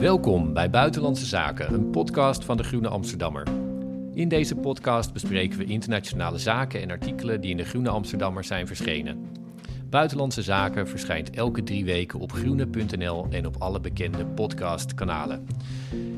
Welkom bij Buitenlandse Zaken, een podcast van de Groene Amsterdammer. In deze podcast bespreken we internationale zaken en artikelen die in de Groene Amsterdammer zijn verschenen. Buitenlandse Zaken verschijnt elke drie weken op groene.nl en op alle bekende podcastkanalen.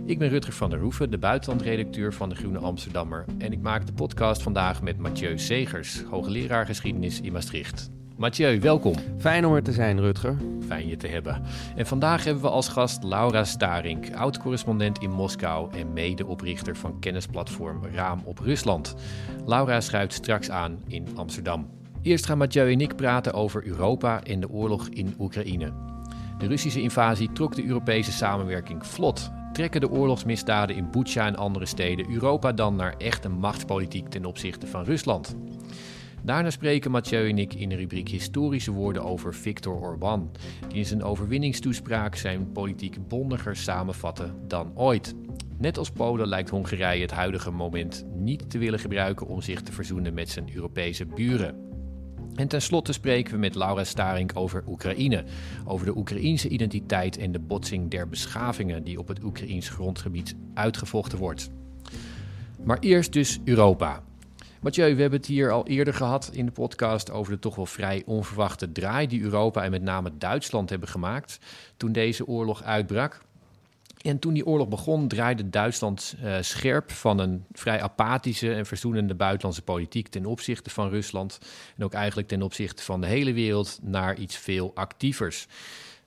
Ik ben Rutger van der Hoeven, de buitenlandredacteur van de Groene Amsterdammer. En ik maak de podcast vandaag met Mathieu Segers, hoogleraar geschiedenis in Maastricht. Mathieu, welkom. Fijn om er te zijn, Rutger. Fijn je te hebben. En vandaag hebben we als gast Laura Starink, oud-correspondent in Moskou en medeoprichter van kennisplatform Raam op Rusland. Laura schuift straks aan in Amsterdam. Eerst gaan Mathieu en ik praten over Europa en de oorlog in Oekraïne. De Russische invasie trok de Europese samenwerking vlot. Trekken de oorlogsmisdaden in Bucha en andere steden Europa dan naar echte machtspolitiek ten opzichte van Rusland? Daarna spreken Mathieu en ik in de rubriek Historische woorden over Viktor Orbán, die in zijn overwinningstoespraak zijn politiek bondiger samenvatte dan ooit. Net als Polen lijkt Hongarije het huidige moment niet te willen gebruiken om zich te verzoenen met zijn Europese buren. En tenslotte spreken we met Laura Staring over Oekraïne, over de Oekraïense identiteit en de botsing der beschavingen die op het Oekraïens grondgebied uitgevochten wordt. Maar eerst dus Europa. Mathieu, we hebben het hier al eerder gehad in de podcast over de toch wel vrij onverwachte draai die Europa en met name Duitsland hebben gemaakt toen deze oorlog uitbrak. En toen die oorlog begon, draaide Duitsland uh, scherp van een vrij apathische en verzoenende buitenlandse politiek ten opzichte van Rusland. En ook eigenlijk ten opzichte van de hele wereld naar iets veel actievers.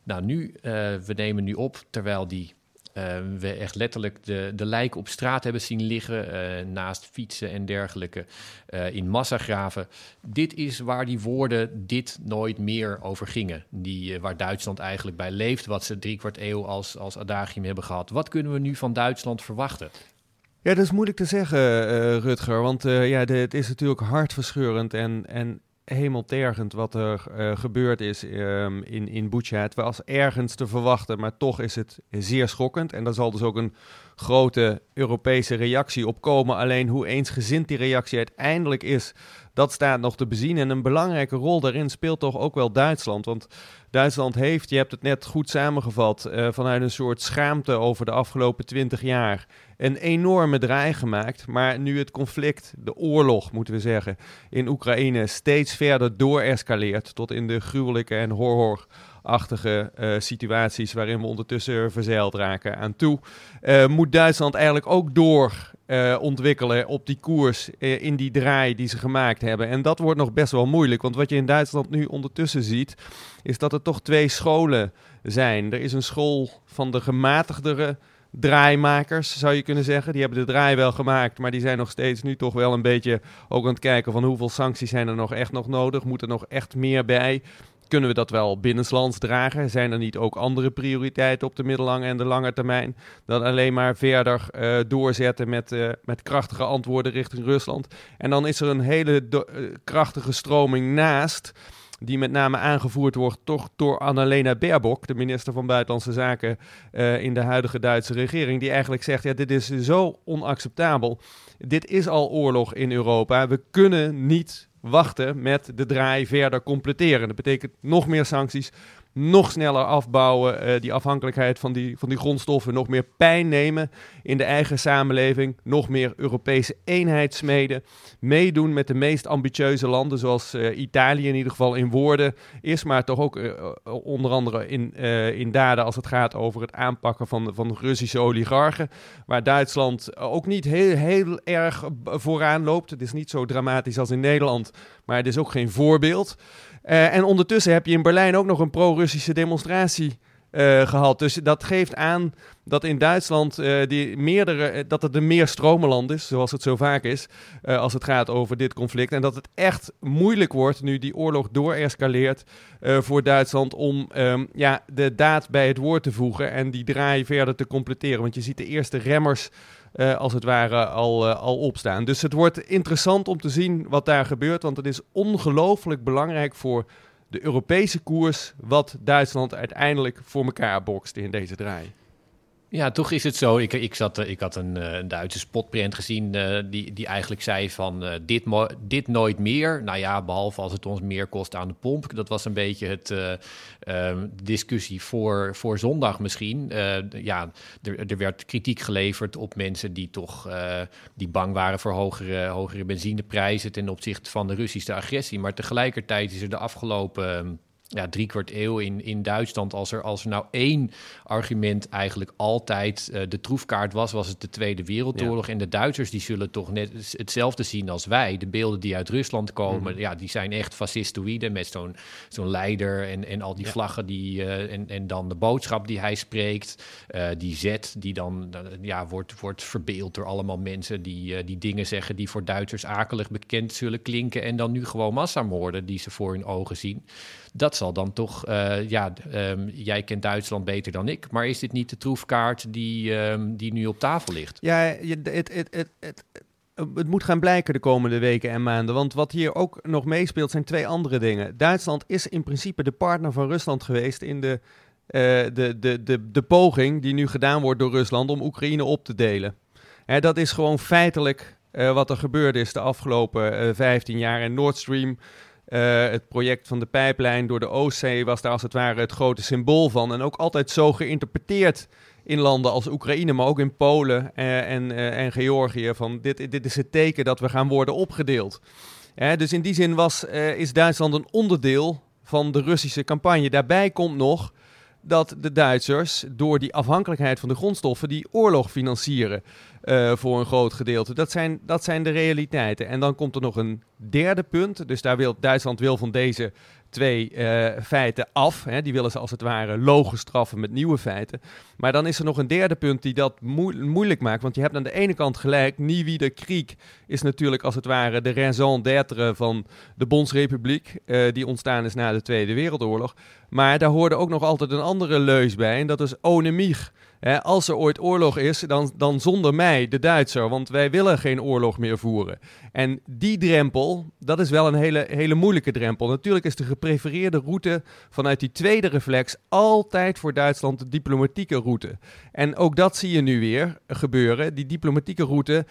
Nou, nu, uh, we nemen nu op terwijl die we echt letterlijk de, de lijken op straat hebben zien liggen, uh, naast fietsen en dergelijke, uh, in massagraven. Dit is waar die woorden dit nooit meer over gingen. Die, waar Duitsland eigenlijk bij leeft, wat ze drie kwart eeuw als, als adagium hebben gehad. Wat kunnen we nu van Duitsland verwachten? Ja, dat is moeilijk te zeggen, Rutger, want ja, het is natuurlijk hartverscheurend en, en hemeltergend wat er uh, gebeurd is um, in, in. Het was ergens te verwachten, maar toch is het zeer schokkend. En daar zal dus ook een grote Europese reactie op komen. Alleen hoe eensgezind die reactie uiteindelijk is, dat staat nog te bezien. En een belangrijke rol daarin speelt toch ook wel Duitsland. Want Duitsland heeft, je hebt het net goed samengevat, uh, vanuit een soort schaamte over de afgelopen twintig jaar een enorme draai gemaakt. Maar nu het conflict, de oorlog moeten we zeggen, in Oekraïne steeds verder doorescaleert tot in de gruwelijke en horrorachtige uh, situaties waarin we ondertussen verzeild raken aan toe, uh, moet Duitsland eigenlijk ook door uh, ontwikkelen op die koers, in die draai die ze gemaakt hebben. En dat wordt nog best wel moeilijk, want wat je in Duitsland nu ondertussen ziet, is dat er toch twee scholen zijn. Er is een school van de gematigdere draaimakers, zou je kunnen zeggen. Die hebben de draai wel gemaakt, maar die zijn nog steeds nu toch wel een beetje ook aan het kijken van hoeveel sancties zijn er nog echt nog nodig. Moet er nog echt meer bij? Kunnen we dat wel binnenlands dragen? Zijn er niet ook andere prioriteiten op de middellange en de lange termijn dan alleen maar verder uh, doorzetten met, uh, met krachtige antwoorden richting Rusland? En dan is er een hele uh, krachtige stroming naast die met name aangevoerd wordt toch door Annalena Baerbock, de minister van Buitenlandse Zaken in de huidige Duitse regering, die eigenlijk zegt, ja, dit is zo onacceptabel. Dit is al oorlog in Europa. We kunnen niet wachten met de draai verder completeren. Dat betekent nog meer sancties, nog sneller afbouwen, uh, die afhankelijkheid van die, van die grondstoffen, nog meer pijn nemen in de eigen samenleving, nog meer Europese eenheid smeden, meedoen met de meest ambitieuze landen, zoals uh, Italië in ieder geval in woorden is, maar toch ook uh, onder andere in, in daden als het gaat over het aanpakken van, van Russische oligarchen, waar Duitsland ook niet heel, heel erg vooraan loopt. Het is niet zo dramatisch als in Nederland, maar het is ook geen voorbeeld. Uh, en ondertussen heb je in Berlijn ook nog een pro-Russische demonstratie uh, gehad. Dus dat geeft aan dat in Duitsland uh, die meerdere, dat het een meer stromenland is, zoals het zo vaak is, als het gaat over dit conflict. En dat het echt moeilijk wordt nu die oorlog doorescaleert voor Duitsland om um, ja, de daad bij het woord te voegen en die draai verder te completeren. Want je ziet de eerste remmers uh, als het ware al, uh, al opstaan. Dus het wordt interessant om te zien wat daar gebeurt, want het is ongelooflijk belangrijk voor de Europese koers wat Duitsland uiteindelijk voor elkaar bokst in deze draai. Ja, toch is het zo. Ik, ik, zat, ik had een, eh, een Duitse spotprint gezien uh, die, die eigenlijk zei van uh, dit, dit nooit meer. Nou ja, behalve als het ons meer kost aan de pomp. Dat was een beetje het uh, discussie voor, voor zondag misschien. ja, er, er werd kritiek geleverd op mensen die toch die bang waren voor hogere, hogere benzineprijzen ten opzichte van de Russische agressie. Maar tegelijkertijd is er de afgelopen ja, drie kwart eeuw in, in Duitsland, als er, als er nou één argument eigenlijk altijd uh, de troefkaart was, was het de Tweede Wereldoorlog. En de Duitsers die zullen toch net hetzelfde zien als wij. De beelden die uit Rusland komen, mm. ja, die zijn echt fascistoïde met zo'n zo'n leider en, en al die vlaggen die, uh, en, en dan de boodschap die hij spreekt, uh, die zet, die dan ja, wordt, wordt verbeeld door allemaal mensen die, die dingen zeggen die voor Duitsers akelig bekend zullen klinken en dan nu gewoon massamoorden die ze voor hun ogen zien dat zal dan toch, uh, ja, um, jij kent Duitsland beter dan ik, maar is dit niet de troefkaart die, um, die nu op tafel ligt? Ja, het, het, het, het, moet gaan blijken de komende weken en maanden. Want wat hier ook nog meespeelt zijn twee andere dingen. Duitsland is in principe de partner van Rusland geweest in de, uh, de, de, de, de poging die nu gedaan wordt door Rusland om Oekraïne op te delen. Hè, dat is gewoon feitelijk uh, wat er gebeurd is de afgelopen uh, 15 jaar. En Nord Stream uh, het project van de pijplijn door de Oostzee was daar als het ware het grote symbool van. En ook altijd zo geïnterpreteerd in landen als Oekraïne, maar ook in Polen uh, en, uh, en Georgië. Van dit, dit is het teken dat we gaan worden opgedeeld. dus in die zin was, is Duitsland een onderdeel van de Russische campagne. Daarbij komt nog dat de Duitsers door die afhankelijkheid van de grondstoffen die oorlog financieren uh, voor een groot gedeelte. Dat zijn, dat zijn de realiteiten. En dan komt er nog een derde punt. Dus daar wil Duitsland wil van deze twee uh, feiten af. Hè. Die willen ze als het ware logisch straffen met nieuwe feiten. Maar dan is er nog een derde punt die dat moeilijk maakt. Want je hebt aan de ene kant gelijk, wie de Krieg is natuurlijk als het ware de raison d'être van de Bondsrepubliek. Uh, die ontstaan is na de Tweede Wereldoorlog. Maar daar hoorde ook nog altijd een andere leus bij. En dat is onemig als er ooit oorlog is, dan, dan zonder mij, de Duitser, want wij willen geen oorlog meer voeren. En die drempel, dat is wel een hele, hele moeilijke drempel. Natuurlijk is de geprefereerde route vanuit die tweede reflex altijd voor Duitsland de diplomatieke route. En ook dat zie je nu weer gebeuren. Die diplomatieke route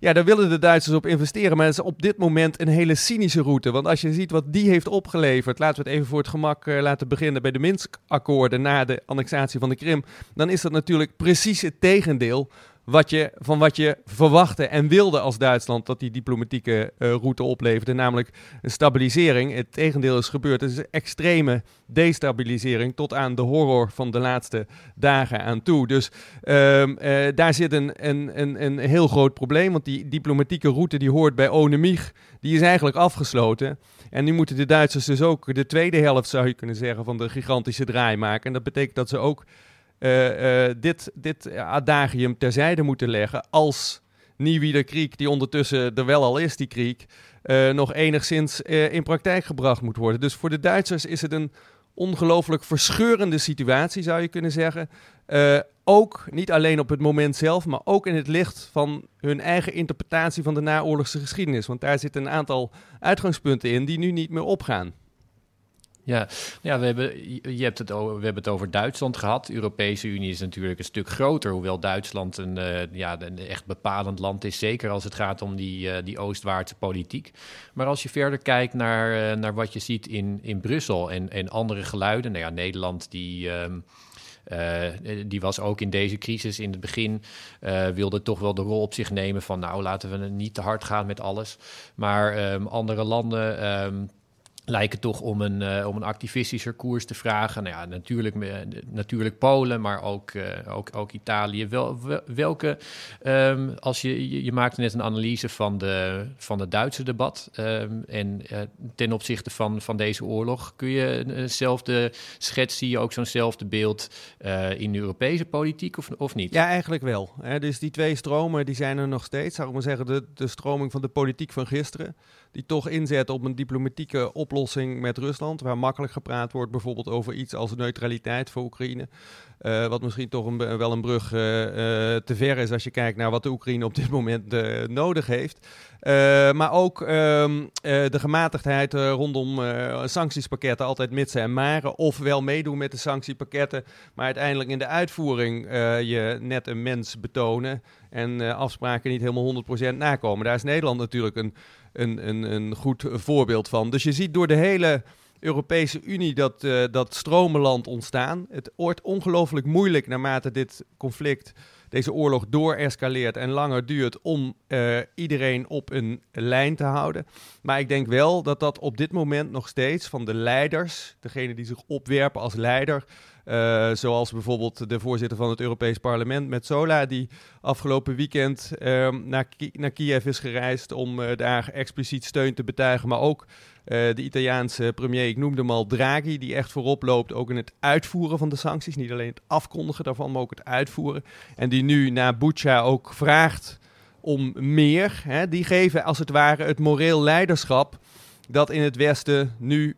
ja, daar willen de Duitsers op investeren. Maar het is op dit moment een hele cynische route. Want als je ziet wat die heeft opgeleverd. Laten we het even voor het gemak uh, laten beginnen bij de Minsk-akkoorden na de annexatie van de Krim. Dan is dat natuurlijk precies het tegendeel wat je, van wat je verwachtte en wilde als Duitsland dat die diplomatieke uh, route opleverde, namelijk een stabilisering. Het tegendeel is gebeurd. Het is een extreme destabilisering tot aan de horror van de laatste dagen aan toe. Dus um, uh, daar zit een, een, een, een heel groot probleem, want die diplomatieke route die hoort bij Onemig, die is eigenlijk afgesloten. En nu moeten de Duitsers dus ook de tweede helft, zou je kunnen zeggen, van de gigantische draai maken. En dat betekent dat ze ook uh, uh, dit, dit adagium terzijde moeten leggen als Nieuwieder Kriek, die ondertussen er wel al is, die Kriek, uh, nog enigszins in praktijk gebracht moet worden. Dus voor de Duitsers is het een ongelooflijk verscheurende situatie, zou je kunnen zeggen. ook niet alleen op het moment zelf, maar ook in het licht van hun eigen interpretatie van de naoorlogse geschiedenis. Want daar zitten een aantal uitgangspunten in die nu niet meer opgaan. Ja, ja we, hebben, je hebt het over, we hebben het over Duitsland gehad. De Europese Unie is natuurlijk een stuk groter, hoewel Duitsland een, uh, ja, een echt bepalend land is, zeker als het gaat om die, uh, die oostwaartse politiek. Maar als je verder kijkt naar, uh, naar wat je ziet in, in Brussel en, en andere geluiden, nou ja, Nederland die. Uh, die was ook in deze crisis in het begin, wilde toch wel de rol op zich nemen van nou laten we niet te hard gaan met alles. Maar um, andere landen um, lijken toch om een, uh, om een activistischer koers te vragen. Nou ja, natuurlijk, uh, natuurlijk Polen, maar ook, uh, ook, ook Italië. Wel, welke, um, als je, je maakte net een analyse van, de, van het Duitse debat um, en ten opzichte van, van deze oorlog, kun je eenzelfde schets, zie je ook zo'nzelfde beeld in de Europese politiek of, of niet? Ja, eigenlijk wel. Hè? Dus die twee stromen die zijn er nog steeds. Zou ik maar zeggen, de, de stroming van de politiek van gisteren die toch inzet op een diplomatieke oplossing met Rusland, waar makkelijk gepraat wordt bijvoorbeeld over iets als neutraliteit voor Oekraïne. wat misschien toch een, wel een brug te ver is als je kijkt naar wat de Oekraïne op dit moment nodig heeft. maar ook ehm, de gematigdheid rondom sanctiespakketten, altijd mitsen en maren. Of wel meedoen met de sanctiepakketten, maar uiteindelijk in de uitvoering je net een mens betonen en afspraken niet helemaal 100% nakomen. Daar is Nederland natuurlijk een een, een, goed voorbeeld van. Dus je ziet door de hele Europese Unie dat, uh, dat stromenland ontstaan. Het wordt ongelooflijk moeilijk naarmate dit conflict, deze oorlog doorescaleert en langer duurt om uh, iedereen op een lijn te houden. Maar ik denk wel dat dat op dit moment nog steeds van de leiders, degene die zich opwerpen als leider, uh, zoals bijvoorbeeld de voorzitter van het Europees Parlement, Metsola, die afgelopen weekend uh, naar, naar Kiev is gereisd om uh, daar expliciet steun te betuigen. Maar ook eh, de Italiaanse premier, ik noemde hem al Draghi, die echt voorop loopt ook in het uitvoeren van de sancties. Niet alleen het afkondigen daarvan, maar ook het uitvoeren. En die nu na Bucha ook vraagt om meer. Hè. Die geven als het ware het moreel leiderschap dat in het Westen nu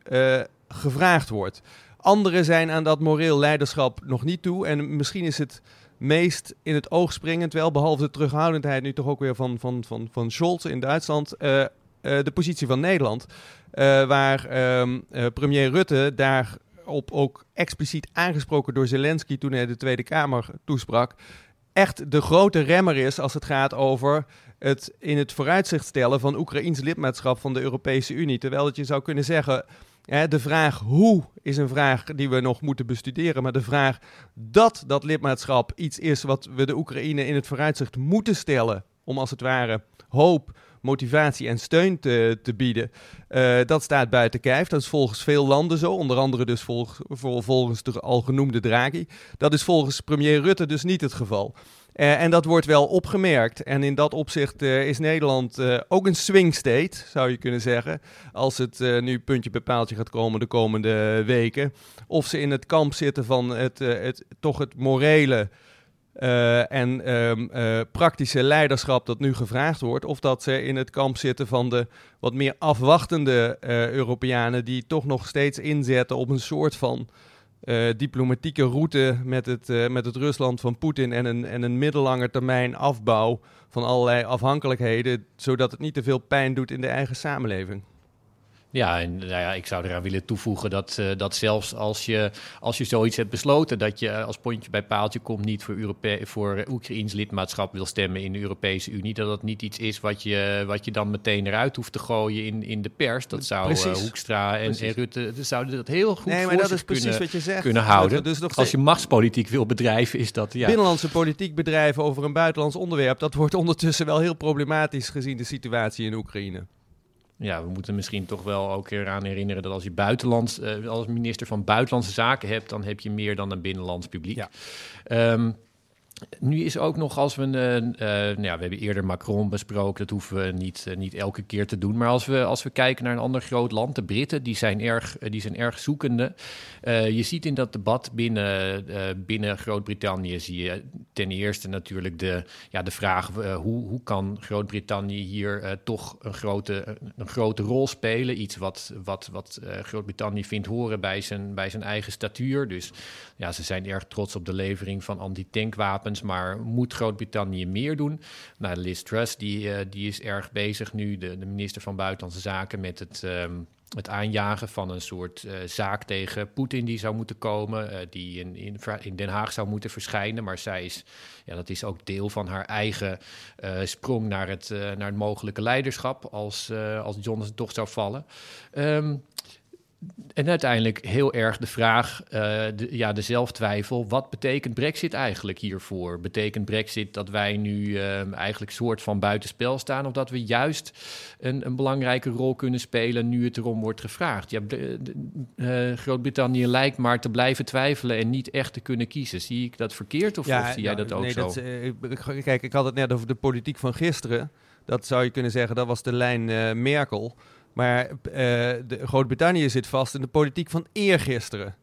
gevraagd wordt. Anderen zijn aan dat moreel leiderschap nog niet toe. En misschien is het meest in het oog springend, wel behalve de terughoudendheid nu toch ook weer van, van, van, van Scholz in Duitsland, uh, uh, de positie van Nederland. Uh, waar ehm, premier Rutte daarop ook expliciet aangesproken door Zelensky toen hij de Tweede Kamer toesprak, echt de grote remmer is als het gaat over het in het vooruitzicht stellen van Oekraïns lidmaatschap van de Europese Unie. Terwijl het je zou kunnen zeggen de vraag hoe is een vraag die we nog moeten bestuderen. Maar de vraag dat dat lidmaatschap iets is wat we de Oekraïne in het vooruitzicht moeten stellen. Om als het ware hoop, motivatie en steun te, te bieden. Uh, dat staat buiten kijf. Dat is volgens veel landen zo. Onder andere dus volg, volgens de al genoemde Draghi. Dat is volgens premier Rutte dus niet het geval. Uh, en dat wordt wel opgemerkt. En in dat opzicht uh, is Nederland uh, ook een swing state, zou je kunnen zeggen. Als het nu puntje bij paaltje gaat komen de komende weken. Of ze in het kamp zitten van het, het toch het morele en um, praktische leiderschap dat nu gevraagd wordt. Of dat ze in het kamp zitten van de wat meer afwachtende Europeanen die toch nog steeds inzetten op een soort van uh, diplomatieke route met het, uh, met het Rusland van Poetin en een, en een middellange termijn afbouw van allerlei afhankelijkheden, zodat het niet te veel pijn doet in de eigen samenleving. Ja, en nou ja, ik zou eraan willen toevoegen dat, uh, dat zelfs als je, als je zoiets hebt besloten, dat je als pontje bij paaltje komt niet voor, Europe voor Oekraïns lidmaatschap wil stemmen in de Europese Unie, dat dat niet iets is wat je, wat je dan meteen eruit hoeft te gooien in, in de pers. Dat zou uh, Hoekstra en, en, Rutte zouden dat heel goed nee, maar dat is precies kunnen, wat je zegt. kunnen houden. Dus als je machtspolitiek wil bedrijven, is dat... Ja. Binnenlandse politiek bedrijven over een buitenlands onderwerp, dat wordt ondertussen wel heel problematisch gezien de situatie in Oekraïne ja, we moeten misschien toch wel ook eraan herinneren dat als je buitenlands, uh, als minister van Buitenlandse Zaken hebt, dan heb je meer dan een binnenlands publiek. Ja. Um, nu is ook nog als we, uh, uh, nou ja, we hebben eerder Macron besproken, dat hoeven we niet, uh, niet elke keer te doen. Maar als we, als we kijken naar een ander groot land, de Britten, die zijn erg, die zijn erg zoekende. je ziet in dat debat binnen, binnen Groot-Brittannië, zie je ten eerste natuurlijk de, ja, de vraag, hoe, hoe kan Groot-Brittannië hier toch een grote, een grote rol spelen? Iets wat, wat, wat Groot-Brittannië vindt horen bij zijn, bij zijn eigen statuur. Dus ja, ze zijn erg trots op de levering van anti-tankwapens maar moet Groot-Brittannië meer doen? Nou, Liz Truss die, uh, die is erg bezig nu, de, de, minister van Buitenlandse Zaken, met het... Um, het aanjagen van een soort uh, zaak tegen Poetin die zou moeten komen, uh, die in, in, in, Den Haag zou moeten verschijnen. Maar zij is, ja, dat is ook deel van haar eigen sprong naar het, naar het mogelijke leiderschap als, als Johnson toch zou vallen. Um, en uiteindelijk heel erg de vraag, uh, de, ja, de zelftwijfel. Wat betekent Brexit eigenlijk hiervoor? Betekent Brexit dat wij nu uh, eigenlijk soort van buitenspel staan? Of dat we juist een, een belangrijke rol kunnen spelen nu het erom wordt gevraagd? Ja, uh, Groot-Brittannië lijkt maar te blijven twijfelen en niet echt te kunnen kiezen. Zie ik dat verkeerd of, of zie jij nou, dat ook nee, zo? Dat, kijk, ik had het net over de politiek van gisteren. Dat zou je kunnen zeggen, dat was de lijn Merkel. Maar uh, Groot-Brittannië zit vast in de politiek van eergisteren.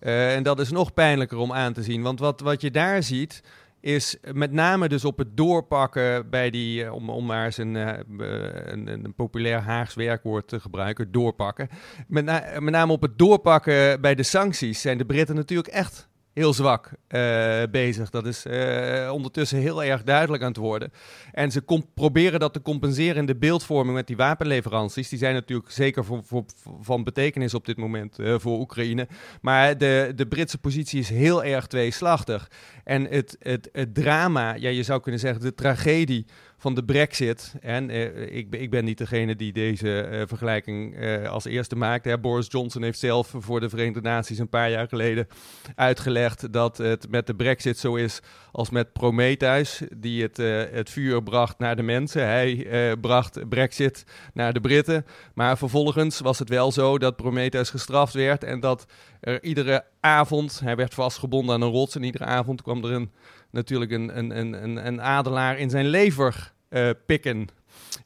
Uh, en dat is nog pijnlijker om aan te zien. Want wat, wat je daar ziet, is met name dus op het doorpakken bij die, uh, om, om maar eens een, een, een, populair Haags werkwoord te gebruiken, doorpakken. Met, met name op het doorpakken bij de sancties zijn de Britten natuurlijk echt heel zwak uh, bezig. Dat is uh, ondertussen heel erg duidelijk aan het worden. En ze proberen dat te compenseren in de beeldvorming met die wapenleveranties. Die zijn natuurlijk zeker voor, voor, van betekenis op dit moment uh, voor Oekraïne. Maar de, de Britse positie is heel erg tweeslachtig. En het, het, het drama, ja, je zou kunnen zeggen de tragedie van de brexit. En uh, ik, ik, ben niet degene die deze uh, vergelijking uh, als eerste maakt. Boris Johnson heeft zelf voor de Verenigde Naties een paar jaar geleden uitgelegd dat het met de brexit zo is als met Prometheus, die het, het vuur bracht naar de mensen. Hij bracht brexit naar de Britten. Maar vervolgens was het wel zo dat Prometheus gestraft werd en dat er iedere avond, hij werd vastgebonden aan een rots en iedere avond kwam er een natuurlijk een, een, een, een adelaar in zijn lever uh, pikken.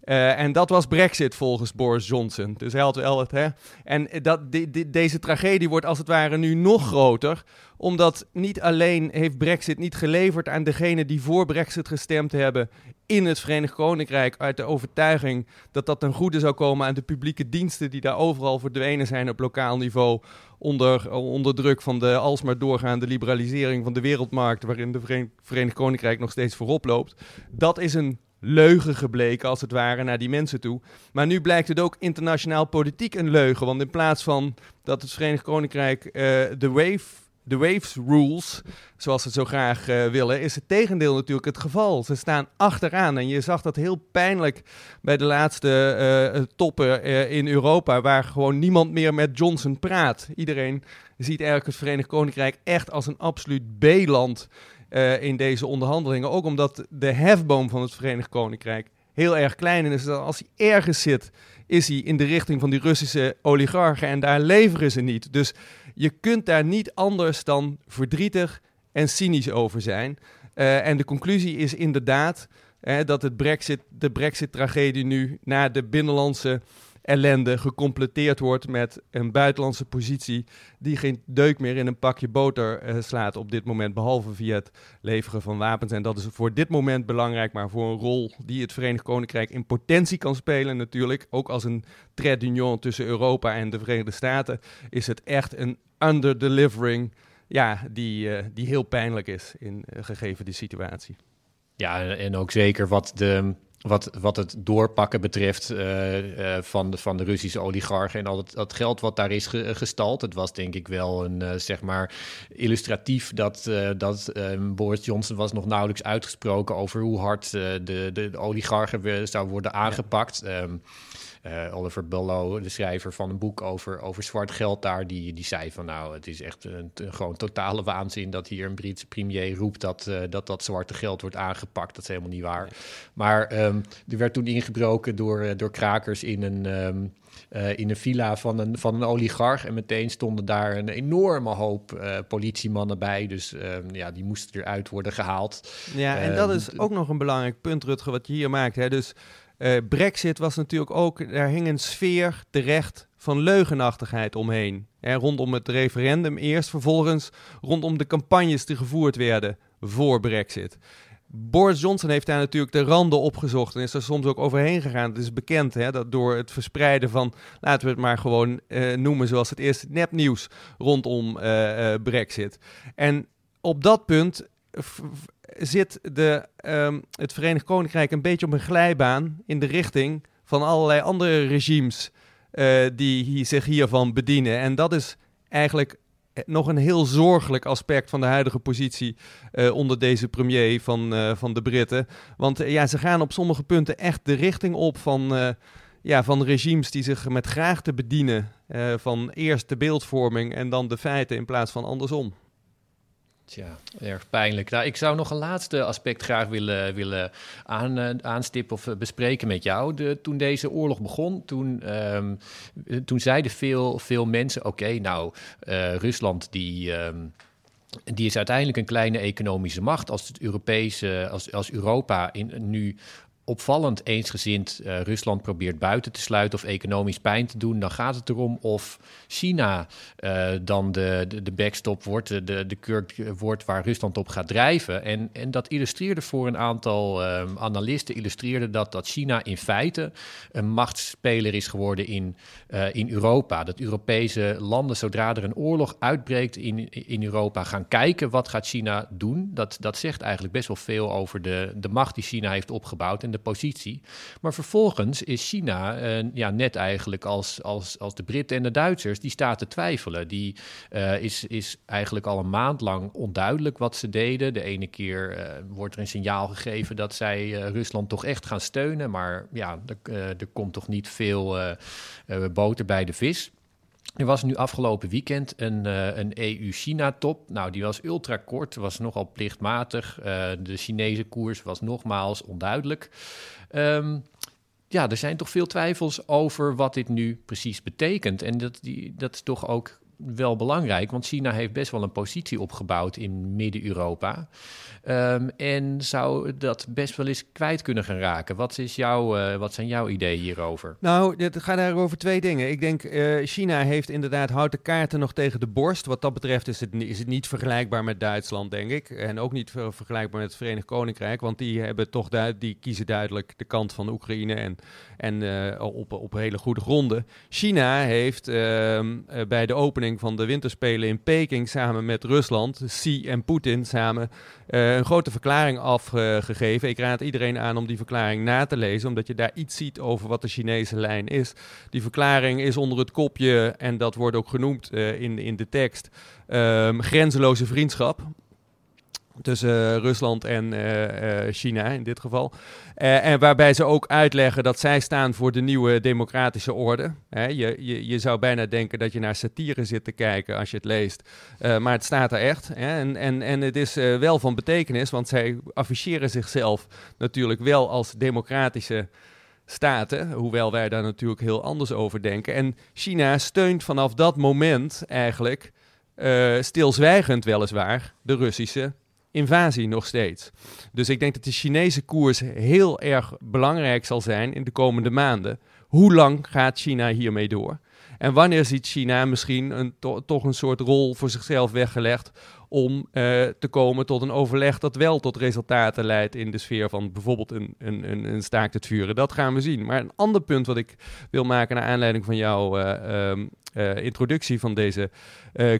Uh, en dat was Brexit volgens Boris Johnson. Dus hij had wel het. Hè? En dat, deze tragedie wordt als het ware nu nog groter. Omdat niet alleen heeft Brexit niet geleverd aan degenen die voor Brexit gestemd hebben in het Verenigd Koninkrijk. Uit de overtuiging dat dat ten goede zou komen aan de publieke diensten die daar overal verdwenen zijn op lokaal niveau onder, onder druk van de alsmaar doorgaande liberalisering van de wereldmarkt, waarin de Verenigd Koninkrijk nog steeds voorop loopt. Dat is een leugen gebleken, als het ware, naar die mensen toe. Maar nu blijkt het ook internationaal politiek een leugen. Want in plaats van dat het Verenigd Koninkrijk uh, de wave Waves Rules, zoals ze zo graag uh, willen, is het tegendeel natuurlijk het geval. Ze staan achteraan en je zag dat heel pijnlijk bij de laatste uh, toppen in Europa, waar gewoon niemand meer met Johnson praat. Iedereen ziet eigenlijk het Verenigd Koninkrijk echt als een absoluut B-land in deze onderhandelingen. Ook omdat de hefboom van het Verenigd Koninkrijk heel erg klein is. Dus als hij ergens zit, is hij in de richting van die Russische oligarchen en daar leveren ze niet. Dus je kunt daar niet anders dan verdrietig en cynisch over zijn. Uh, en de conclusie is inderdaad dat het Brexit, de Brexit-tragedie nu na de binnenlandse ellende gecompleteerd wordt met een buitenlandse positie die geen deuk meer in een pakje boter uh, slaat op dit moment, behalve via het leveren van wapens. En dat is voor dit moment belangrijk, maar voor een rol die het Verenigd Koninkrijk in potentie kan spelen natuurlijk, ook als een d'union tussen Europa en de Verenigde Staten, is het echt een underdelivering ja, die, uh, die heel pijnlijk is in uh, gegeven die situatie. Ja, en ook zeker wat de wat, wat het doorpakken betreft uh, uh, van, de, van de Russische oligarchen en al het, dat geld wat daar is ge, gestald. Het was denk ik wel een, uh, zeg maar, illustratief dat, dat ehm, Boris Johnson was nog nauwelijks uitgesproken over hoe hard de, de, de oligarchen zou worden aangepakt. Ja. Um, uh, Oliver Bellow, de schrijver van een boek over, over zwart geld daar, die, die zei van nou, het is echt een, gewoon totale waanzin dat hier een Britse premier roept dat, uh, dat dat zwarte geld wordt aangepakt. Dat is helemaal niet waar. Maar um, er werd toen ingebroken door, uh, door krakers in een... Um, uh, in een villa van een, van een oligarch. En meteen stonden daar een enorme hoop uh, politiemannen bij. Dus uh, ja, die moesten eruit worden gehaald. Ja, en dat is ook nog een belangrijk punt, Rutger, wat je hier maakt. Hè? Dus uh, Brexit was natuurlijk ook, daar hing een sfeer terecht van leugenachtigheid omheen. Hè, rondom het referendum eerst, vervolgens rondom de campagnes die gevoerd werden voor Brexit. Boris Johnson heeft daar natuurlijk de randen opgezocht en is er soms ook overheen gegaan. Het is bekend hè, dat door het verspreiden van, laten we het maar gewoon uh, noemen zoals het eerste nepnieuws rondom uh, Brexit. En op dat punt zit de, um, het Verenigd Koninkrijk een beetje op een glijbaan in de richting van allerlei andere regimes uh, die zich hiervan bedienen. En dat is eigenlijk nog een heel zorgelijk aspect van de huidige positie uh, onder deze premier van, van de Britten. Want ja, ze gaan op sommige punten echt de richting op van, ja, van regimes die zich met graag te bedienen van eerst de beeldvorming en dan de feiten in plaats van andersom. Tja, erg pijnlijk. Nou, ik zou nog een laatste aspect graag willen, willen aan, uh, aanstippen of uh, bespreken met jou. Toen deze oorlog begon, toen, um, toen zeiden veel, veel mensen: oké, nou, uh, Rusland die. Um, die is uiteindelijk een kleine economische macht. Als het Europese, als, als Europa in, nu opvallend eensgezind uh, Rusland probeert buiten te sluiten of economisch pijn te doen, dan gaat het erom of China uh, dan de, de, backstop wordt, de, de kurk wordt waar Rusland op gaat drijven. En, en dat illustreerde voor een aantal analisten, illustreerde dat, dat China in feite een machtsspeler is geworden in, in Europa. Dat Europese landen, zodra er een oorlog uitbreekt in, in Europa, gaan kijken wat gaat China doen. Dat, dat zegt eigenlijk best wel veel over de, de macht die China heeft opgebouwd en de positie. Maar vervolgens is China uh, ja, net eigenlijk als, als, als de Britten en de Duitsers, die staat te twijfelen. Die uh, is, is eigenlijk al een maand lang onduidelijk wat ze deden. De ene keer uh, wordt er een signaal gegeven dat zij Rusland toch echt gaan steunen. Maar ja, er, er komt toch niet veel boter bij de vis. Er was nu afgelopen weekend een, uh, een EU-China-top. Nou, die was ultra kort, was nogal plichtmatig. Uh, de Chinese koers was nogmaals onduidelijk. Um, ja, er zijn toch veel twijfels over wat dit nu precies betekent. En dat, die, dat is toch ook wel belangrijk, want China heeft best wel een positie opgebouwd in Midden-Europa. Um, en zou dat best wel eens kwijt kunnen gaan raken. Wat, is jouw, uh, wat zijn jouw ideeën hierover? Nou, het gaat daar over twee dingen. Ik denk, uh, China heeft inderdaad houten kaarten nog tegen de borst. Wat dat betreft is het, is het niet vergelijkbaar met Duitsland, denk ik. En ook niet vergelijkbaar met het Verenigd Koninkrijk. Want die, hebben toch die kiezen duidelijk de kant van Oekraïne en, en uh, op, op hele goede gronden. China heeft ehm, bij de opening van de winterspelen in Peking samen met Rusland, Xi en Poetin samen een grote verklaring afgegeven. Ik raad iedereen aan om die verklaring na te lezen, omdat je daar iets ziet over wat de Chinese lijn is. Die verklaring is onder het kopje, en dat wordt ook genoemd uh, in, in de tekst, um, grenzeloze vriendschap tussen Rusland en uh, uh, China in dit geval. Uh, en waarbij ze ook uitleggen dat zij staan voor de nieuwe democratische orde. Je, je, je zou bijna denken dat je naar satire zit te kijken als je het leest. maar het staat er echt. En, en, en het is wel van betekenis, want zij afficheren zichzelf natuurlijk wel als democratische staten, hoewel wij daar natuurlijk heel anders over denken. En China steunt vanaf dat moment eigenlijk, stilzwijgend weliswaar, de Russische invasie nog steeds. Dus ik denk dat de Chinese koers heel erg belangrijk zal zijn in de komende maanden. Hoe lang gaat China hiermee door? En wanneer ziet China misschien een, toch een soort rol voor zichzelf weggelegd om uh, te komen tot een overleg dat wel tot resultaten leidt in de sfeer van bijvoorbeeld een, een, een, een staakt het vuren. Dat gaan we zien. Maar een ander punt wat ik wil maken naar aanleiding van jouw uh, um, uh, introductie van deze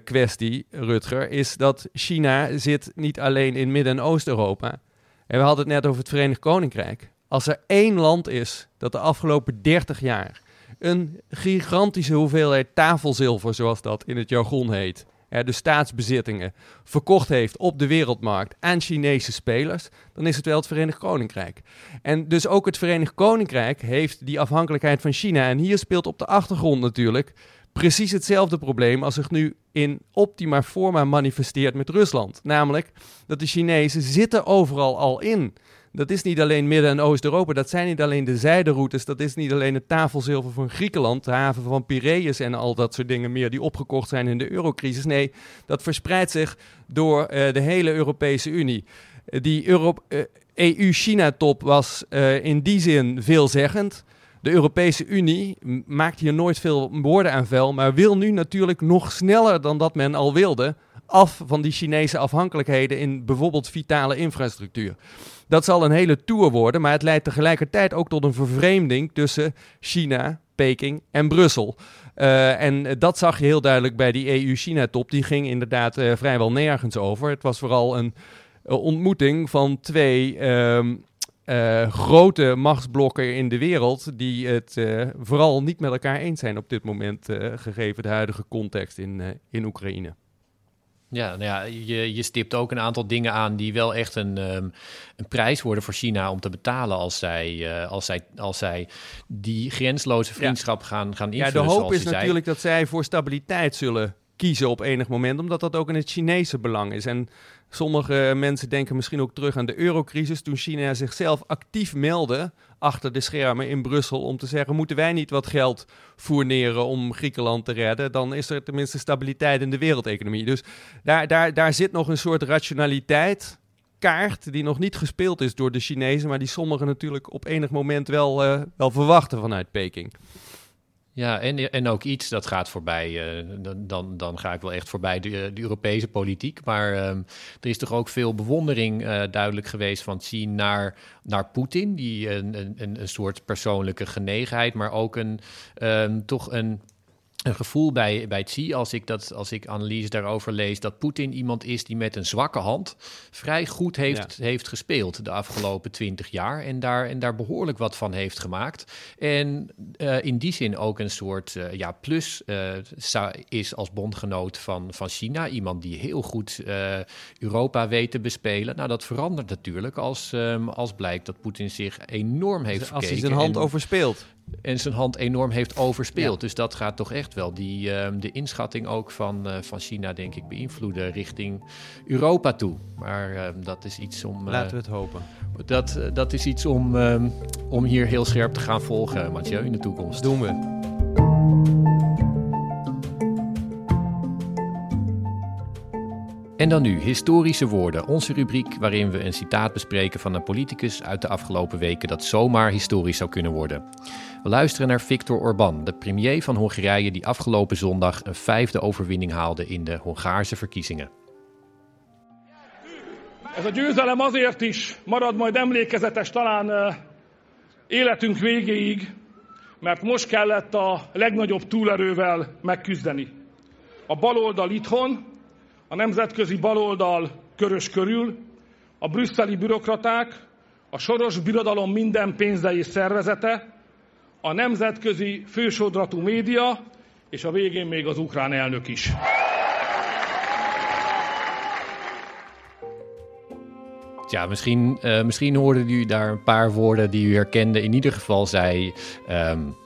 kwestie, Rutger, is dat China zit niet alleen in Midden- en Oost-Europa. En we hadden het net over het Verenigd Koninkrijk. Als er één land is dat de afgelopen 30 jaar een gigantische hoeveelheid tafelzilver, zoals dat in het jargon heet, de staatsbezittingen, verkocht heeft op de wereldmarkt aan Chinese spelers, dan is het wel het Verenigd Koninkrijk. En dus ook het Verenigd Koninkrijk heeft die afhankelijkheid van China. En hier speelt op de achtergrond natuurlijk precies hetzelfde probleem als zich nu in optima forma manifesteert met Rusland. Namelijk dat de Chinezen zitten overal al in. Dat is niet alleen Midden- en Oost-Europa, dat zijn niet alleen de zijderoutes, dat is niet alleen het tafelzilver van Griekenland, de haven van Piraeus en al dat soort dingen meer die opgekocht zijn in de eurocrisis. Nee, dat verspreidt zich door uh, de hele Europese Unie. Uh, die uh, EU-China-top was eh, in die zin veelzeggend. De Europese Unie maakt hier nooit veel woorden aan vuil, maar wil nu natuurlijk nog sneller dan dat men al wilde af van die Chinese afhankelijkheden in bijvoorbeeld vitale infrastructuur. Dat zal een hele tour worden, maar het leidt tegelijkertijd ook tot een vervreemding tussen China, Peking en Brussel. Uh, en dat zag je heel duidelijk bij die EU-China-top. Die ging inderdaad uh, vrijwel nergens over. Het was vooral een uh, ontmoeting van twee ehm, grote machtsblokken in de wereld. die het vooral niet met elkaar eens zijn op dit moment, gegeven de huidige context in, in Oekraïne. Ja, nou ja je, je stipt ook een aantal dingen aan die wel echt een, um, een prijs worden voor China om te betalen als zij, uh, als zij, als zij die grensloze vriendschap gaan, gaan invullen. Ja, de hoop is natuurlijk dat zij voor stabiliteit zullen kiezen op enig moment, omdat dat ook in het Chinese belang is. En sommige mensen denken misschien ook terug aan de eurocrisis, toen China zichzelf actief meldde achter de schermen in Brussel om te zeggen: moeten wij niet wat geld fourneren om Griekenland te redden? Dan is er tenminste stabiliteit in de wereldeconomie. Dus daar, daar, daar zit nog een soort rationaliteit kaart die nog niet gespeeld is door de Chinezen, maar die sommigen natuurlijk op enig moment wel, wel verwachten vanuit Peking. Ja, en, en ook iets dat gaat voorbij. Uh, dan, dan ga ik wel echt voorbij de, de Europese politiek. Maar um, er is toch ook veel bewondering uh, duidelijk geweest van Xi naar, naar Poetin. Die een, een, een soort persoonlijke genegenheid, maar ook een, um, toch een een gevoel bij, bij Xi, als ik, dat, als ik analyse daarover lees, dat Poetin iemand is die met een zwakke hand vrij goed heeft, heeft gespeeld de afgelopen twintig jaar en daar, en daar behoorlijk wat van heeft gemaakt. En uh, in die zin ook een soort uh, ja, plus uh, is als bondgenoot van, van China. Iemand die heel goed Europa weet te bespelen. Nou, dat verandert natuurlijk als, um, als blijkt dat Poetin zich enorm heeft dus Als hij zijn hand overspeelt en zijn hand enorm heeft overspeeld. Dus dat gaat toch echt wel die, uh, de inschatting ook van, uh, van China, denk ik, beïnvloeden richting Europa toe. Maar uh, dat is iets om. Laten we het hopen. Dat, dat is iets om, ehm, om hier heel scherp te gaan volgen, Mathieu, in de toekomst. Doen we. En dan nu historische woorden, onze rubriek waarin we een citaat bespreken van een politicus uit de afgelopen weken dat zomaar historisch zou kunnen worden. We luisteren naar Viktor Orbán, de premier van Hongarije die afgelopen zondag een vijfde overwinning haalde in de Hongaarse verkiezingen. Ez a győzelem azért is marad majd emlékezetes talán életünk végéig, mert most kellett a legnagyobb túlerővel megküzdeni. A baloldal itthon, a nemzetközi baloldal körös körül, a brüsszeli bürokraták, a soros birodalom minden pénze szervezete, a nemzetközi fősodratú média, és a végén még az ukrán elnök is. Ja, misschien, uh, misschien hoorden jullie daar een paar woorden die u herkende. In ieder geval zei um,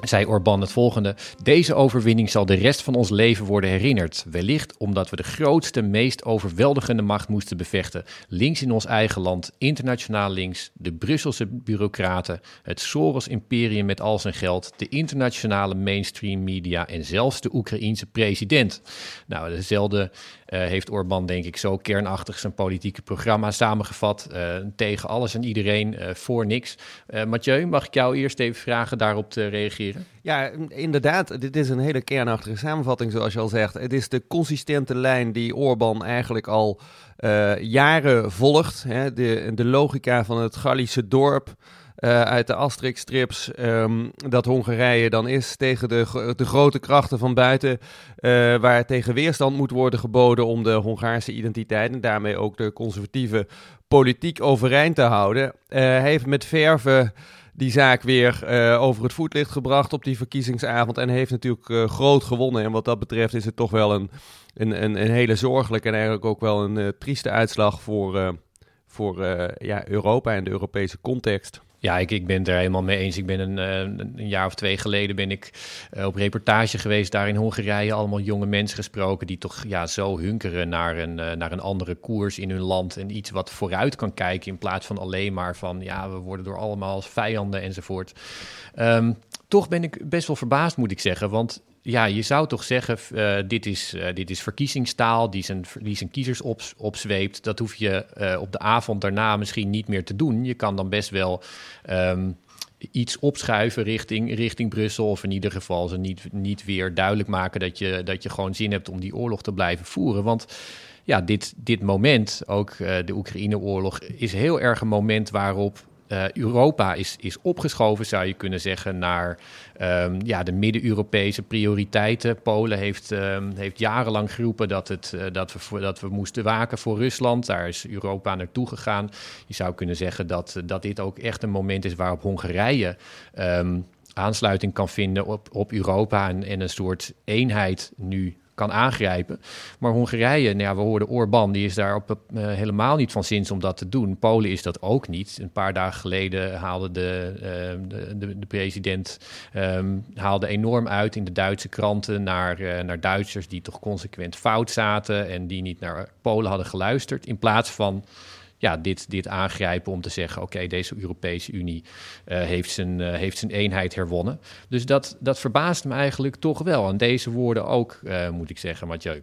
zei Orbán het volgende: Deze overwinning zal de rest van ons leven worden herinnerd. Wellicht omdat we de grootste, meest overweldigende macht moesten bevechten. Links in ons eigen land, internationaal links, de Brusselse bureaucraten, het Soros-imperium met al zijn geld, de internationale mainstream media en zelfs de Oekraïense president. Nou, dezelfde uh, heeft Orbán, denk ik, zo kernachtig zijn politieke programma samengevat. Uh, tegen alles en iedereen, uh, voor niks. Mathieu, mag ik jou eerst even vragen daarop te reageren? Ja, inderdaad. Dit is een hele kernachtige samenvatting, zoals je al zegt. Het is de consistente lijn die Orbán eigenlijk al jaren volgt. Hè? De, de logica van het Gallische dorp. Uh, uit de Asterix-strips um, dat Hongarije dan is tegen de, de grote krachten van buiten, uh, waar tegen weerstand moet worden geboden om de Hongaarse identiteit en daarmee ook de conservatieve politiek overeind te houden. Hij heeft met verve die zaak weer over het voetlicht gebracht op die verkiezingsavond en heeft natuurlijk groot gewonnen. En wat dat betreft is het toch wel een, een, een, een hele zorgelijke en eigenlijk ook wel een trieste uitslag voor, voor ja, Europa en de Europese context. Ja, ik, ik ben er helemaal mee eens. Ik ben een, eh, een jaar of twee geleden ben ik uh, op reportage geweest daar in Hongarije. Allemaal jonge mensen gesproken die toch ja, zo hunkeren naar een, uh, naar een andere koers in hun land. En iets wat vooruit kan kijken in plaats van alleen maar van ja, we worden door allemaal vijanden enzovoort. Um, toch ben ik best wel verbaasd, moet ik zeggen. Want ja, je zou toch zeggen, uh, dit, is, uh, dit is verkiezingstaal die zijn, die zijn kiezers op, opzweept. Dat hoef je uh, op de avond daarna misschien niet meer te doen. Je kan dan best wel um, iets opschuiven richting, richting Brussel. Of in ieder geval ze niet, niet weer duidelijk maken dat je, dat je gewoon zin hebt om die oorlog te blijven voeren. Want ja, dit, dit moment, ook de Oekraïne-oorlog, is heel erg een moment waarop uh, Europa is, is opgeschoven, zou je kunnen zeggen, naar um, ja, de Midden-Europese prioriteiten. Polen heeft, um, heeft jarenlang geroepen dat, het, uh, dat, we, dat we moesten waken voor Rusland. Daar is Europa naartoe gegaan. Je zou kunnen zeggen dat, dat dit ook echt een moment is waarop Hongarije. Um, aansluiting kan vinden op, op Europa en, en een soort eenheid nu kan aangrijpen. Maar Hongarije, nou ja, we hoorden Orbán, die is daar op, uh, helemaal niet van zins om dat te doen. Polen is dat ook niet. Een paar dagen geleden haalde de, uh, de, de, de, president um, haalde enorm uit in de Duitse kranten naar, uh, naar Duitsers die toch consequent fout zaten en die niet naar Polen hadden geluisterd. In plaats van ja, dit, dit aangrijpen om te zeggen: oké, deze Europese Unie uh, heeft, zijn, uh, heeft zijn eenheid herwonnen. Dus dat, dat verbaast me eigenlijk toch wel. En deze woorden ook, uh, moet ik zeggen, Mathieu.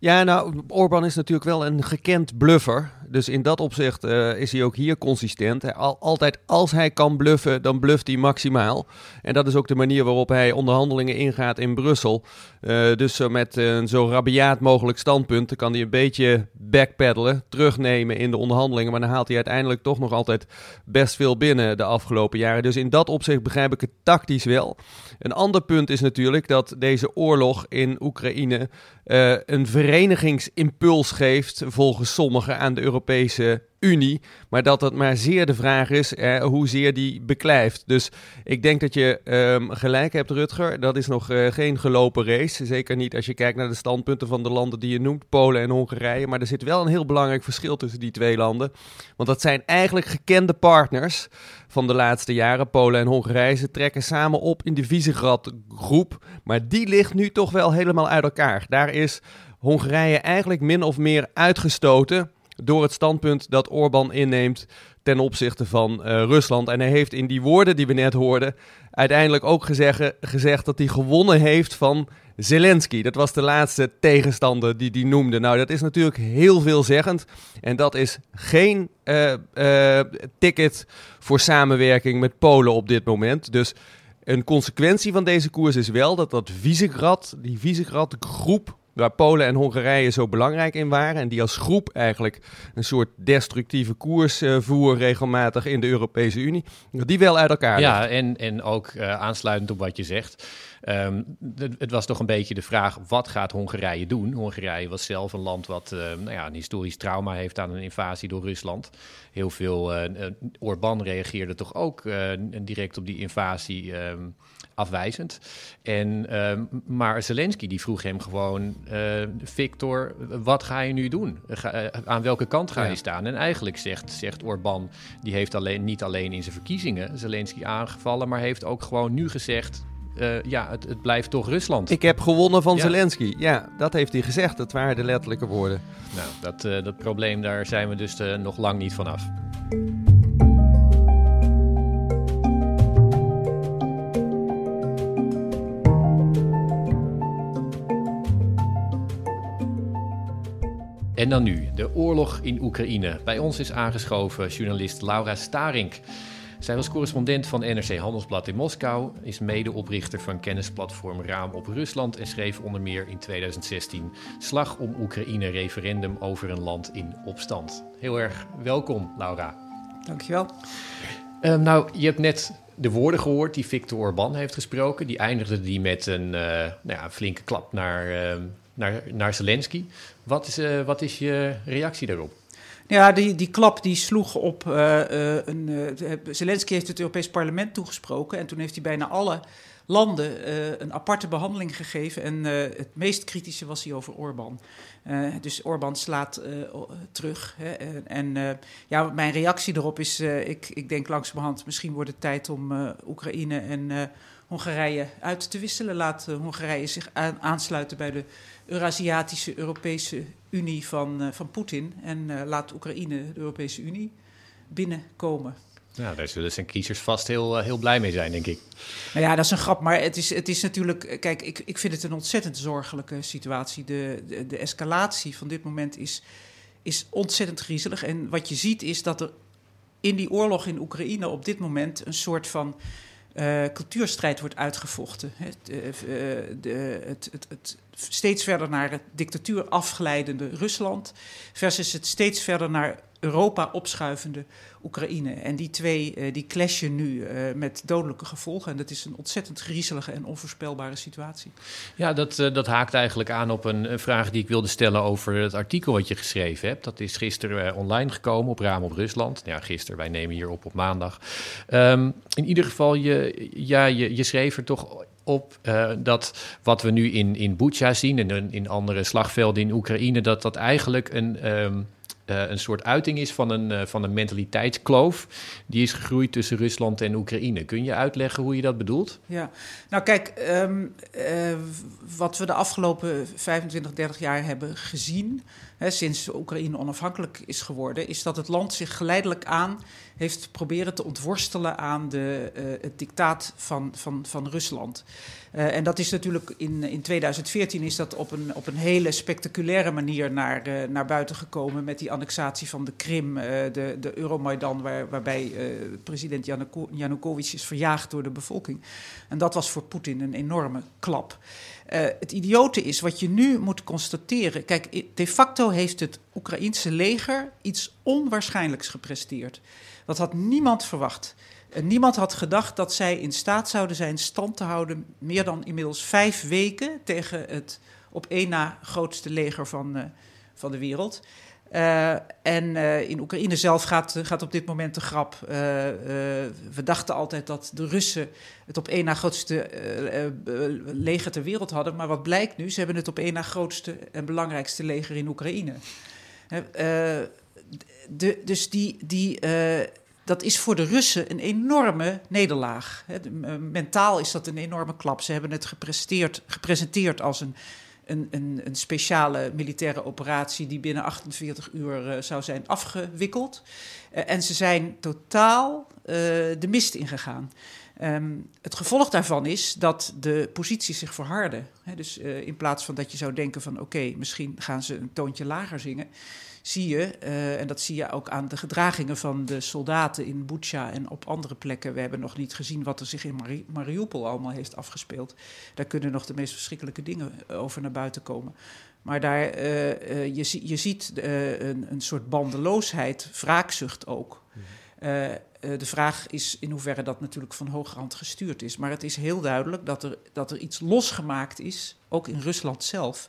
Ja, nou, Orbán is natuurlijk wel een gekend bluffer. Dus in dat opzicht uh, is hij ook hier consistent. Al, altijd als hij kan bluffen, dan bluft hij maximaal. En dat is ook de manier waarop hij onderhandelingen ingaat in Brussel. Uh, dus met een zo rabiaat mogelijk standpunt kan hij een beetje backpedalen, terugnemen in de onderhandelingen. Maar dan haalt hij uiteindelijk toch nog altijd best veel binnen de afgelopen jaren. Dus in dat opzicht begrijp ik het tactisch wel. Een ander punt is natuurlijk dat deze oorlog in Oekraïne uh, een verenigingsimpuls geeft, volgens sommigen, aan de Europese Unie. Maar dat het maar zeer de vraag is eh, hoezeer die beklijft. Dus ik denk dat je um, gelijk hebt, Rutger. Dat is nog uh, geen gelopen race. Zeker niet als je kijkt naar de standpunten van de landen die je noemt, Polen en Hongarije. Maar er zit wel een heel belangrijk verschil tussen die twee landen. Want dat zijn eigenlijk gekende partners van de laatste jaren. Polen en Hongarije. Ze trekken samen op in de Visegrad-groep. Maar die ligt nu toch wel helemaal uit elkaar. Daar is Hongarije eigenlijk min of meer uitgestoten door het standpunt dat Orbán inneemt ten opzichte van uh, Rusland. En hij heeft in die woorden die we net hoorden uiteindelijk ook gezegd, gezegd dat hij gewonnen heeft van Zelensky. Dat was de laatste tegenstander die hij noemde. Nou, dat is natuurlijk heel veelzeggend. En dat is geen uh, uh, ticket voor samenwerking met Polen op dit moment. Dus een consequentie van deze koers is wel dat dat Visegrad, die Visegrad-groep waar Polen en Hongarije zo belangrijk in waren. En die als groep eigenlijk een soort destructieve koers uh, voeren regelmatig in de Europese Unie. Die wel uit elkaar Ja, en, en ook uh, aansluitend op wat je zegt. Um, het, het, was toch een beetje de vraag, wat gaat Hongarije doen? Hongarije was zelf een land wat uh, nou ja, een historisch trauma heeft aan een invasie door Rusland. Heel veel, Orbán reageerde toch ook direct op die invasie... Um, afwijzend. En, uh, maar Zelensky die vroeg hem gewoon: Victor, wat ga je nu doen? Ga, aan welke kant ga je staan? En eigenlijk zegt, zegt Orbán, die heeft alleen, niet alleen in zijn verkiezingen Zelensky aangevallen, maar heeft ook gewoon nu gezegd. Uh, ja, het, het, blijft toch Rusland. Ik heb gewonnen van ja. Zelensky. Ja, dat heeft hij gezegd. Dat waren de letterlijke woorden. Nou, dat, dat probleem, daar zijn we dus nog lang niet vanaf. En dan nu, de oorlog in Oekraïne. Bij ons is aangeschoven journalist Laura Starink. Zij was correspondent van NRC Handelsblad in Moskou, is medeoprichter van kennisplatform Raam op Rusland en schreef onder meer in 2016 Slag om Oekraïne referendum over een land in opstand. Heel erg welkom, Laura. Dankjewel. Uh, nou, je hebt net de woorden gehoord die Viktor Orban heeft gesproken. Die eindigde die met een uh, nou ja, flinke klap naar, uh, naar, naar Zelensky. Wat is, uh, wat is je reactie daarop? Ja, die, die klap die sloeg op. Uh, uh, een, Zelensky heeft het Europees Parlement toegesproken. En toen heeft hij bijna alle landen een aparte behandeling gegeven. En het meest kritische was hij over Orbán. dus Orbán slaat terug. Hè, en ja, mijn reactie erop is: ik, ik denk langzamerhand, misschien wordt het tijd om Oekraïne en Hongarije uit te wisselen. Laat Hongarije zich aan, aansluiten bij de Eurasiatische Europese Unie van, uh, van Poetin. En uh, laat Oekraïne de Europese Unie binnenkomen. Nou, daar zullen zijn kiezers vast heel, uh, heel blij mee zijn, denk ik. Nou ja, dat is een grap. Maar het is, het is natuurlijk. Kijk, ik, ik vind het een ontzettend zorgelijke situatie. De, de, de escalatie van dit moment is, is ontzettend griezelig. En wat je ziet is dat er in die oorlog in Oekraïne op dit moment een soort van. Uh, cultuurstrijd wordt uitgevochten. Het, uh, de, het, het, het, steeds verder naar het dictatuur afglijdende Rusland versus het steeds verder naar Europa opschuivende Oekraïne. En die twee uh, die clashen nu uh, met dodelijke gevolgen. En dat is een ontzettend griezelige en onvoorspelbare situatie. Ja, dat, uh, dat haakt eigenlijk aan op een, vraag die ik wilde stellen over het artikel wat je geschreven hebt. Dat is gisteren online gekomen op Raam op Rusland. Ja, gisteren, wij nemen hier op op maandag. Um, in ieder geval, je, ja, je, je schreef er toch op dat wat we nu in, in zien en in andere slagvelden in Oekraïne, dat dat eigenlijk een, uh, een soort uiting is van een, uh, van een mentaliteitskloof die is gegroeid tussen Rusland en Oekraïne. Kun je uitleggen hoe je dat bedoelt? Ja, nou kijk, um, wat we de afgelopen 25, 30 jaar hebben gezien, hè, sinds Oekraïne onafhankelijk is geworden, is dat het land zich geleidelijk aan heeft proberen te ontworstelen aan de, het dictaat van, van, van Rusland. Uh, en dat is natuurlijk in, in 2014 is dat op een, op een hele spectaculaire manier naar, uh, naar buiten gekomen met die annexatie van de Krim, de, de Euromaidan, waar, waarbij president Janukovic is verjaagd door de bevolking. En dat was voor Poetin een enorme klap. Het idiote is wat je nu moet constateren. Kijk, de facto heeft het Oekraïense leger iets onwaarschijnlijks gepresteerd. Dat had niemand verwacht. Niemand had gedacht dat zij in staat zouden zijn stand te houden meer dan inmiddels vijf weken tegen het op één na grootste leger van, uh, van de wereld. Uh, en uh, in Oekraïne zelf gaat, gaat op dit moment de grap. We dachten altijd dat de Russen het op één na grootste leger ter wereld hadden. Maar wat blijkt nu? Ze hebben het op één na grootste en belangrijkste leger in Oekraïne. De, dus die, die, dat is voor de Russen een enorme nederlaag. Mentaal is dat een enorme klap. Ze hebben het gepresenteerd als een een, een, een, speciale militaire operatie die binnen 48 uur uh, zou zijn afgewikkeld. Uh, en ze zijn totaal uh, de mist ingegaan. Um, het gevolg daarvan is dat de posities zich verharden. Dus in plaats van dat je zou denken van oké, misschien gaan ze een toontje lager zingen zie je, uh, en dat zie je ook aan de gedragingen van de soldaten in Bucha en op andere plekken. We hebben nog niet gezien wat er zich in Mari Mariupol allemaal heeft afgespeeld. Daar kunnen nog de meest verschrikkelijke dingen over naar buiten komen. Maar daar, uh, je, je ziet een, een soort bandeloosheid, wraakzucht ook. de vraag is in hoeverre dat natuurlijk van hogerhand gestuurd is. Maar het is heel duidelijk dat er, dat er iets losgemaakt is, ook in Rusland zelf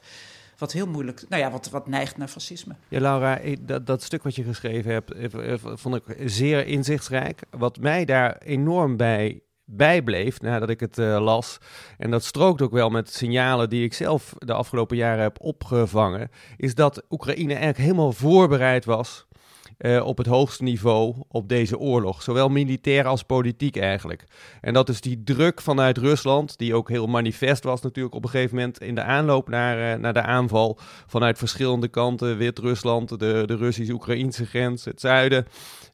wat heel moeilijk, nou ja, wat, wat neigt naar fascisme. Ja, Laura, dat, dat stuk wat je geschreven hebt, eh, vond ik zeer inzichtsrijk. Wat mij daar enorm bij bijbleef nadat ik het uh, las. En dat strookt ook wel met signalen die ik zelf de afgelopen jaren heb opgevangen. Is dat Oekraïne eigenlijk helemaal voorbereid was uh, op het hoogste niveau op deze oorlog. Zowel militair als politiek eigenlijk. En dat is die druk vanuit Rusland, die ook heel manifest was natuurlijk op een gegeven moment in de aanloop naar, uh, naar de aanval. Vanuit verschillende kanten, Wit-Rusland, de, de Russisch-Oekraïnse grens, het zuiden.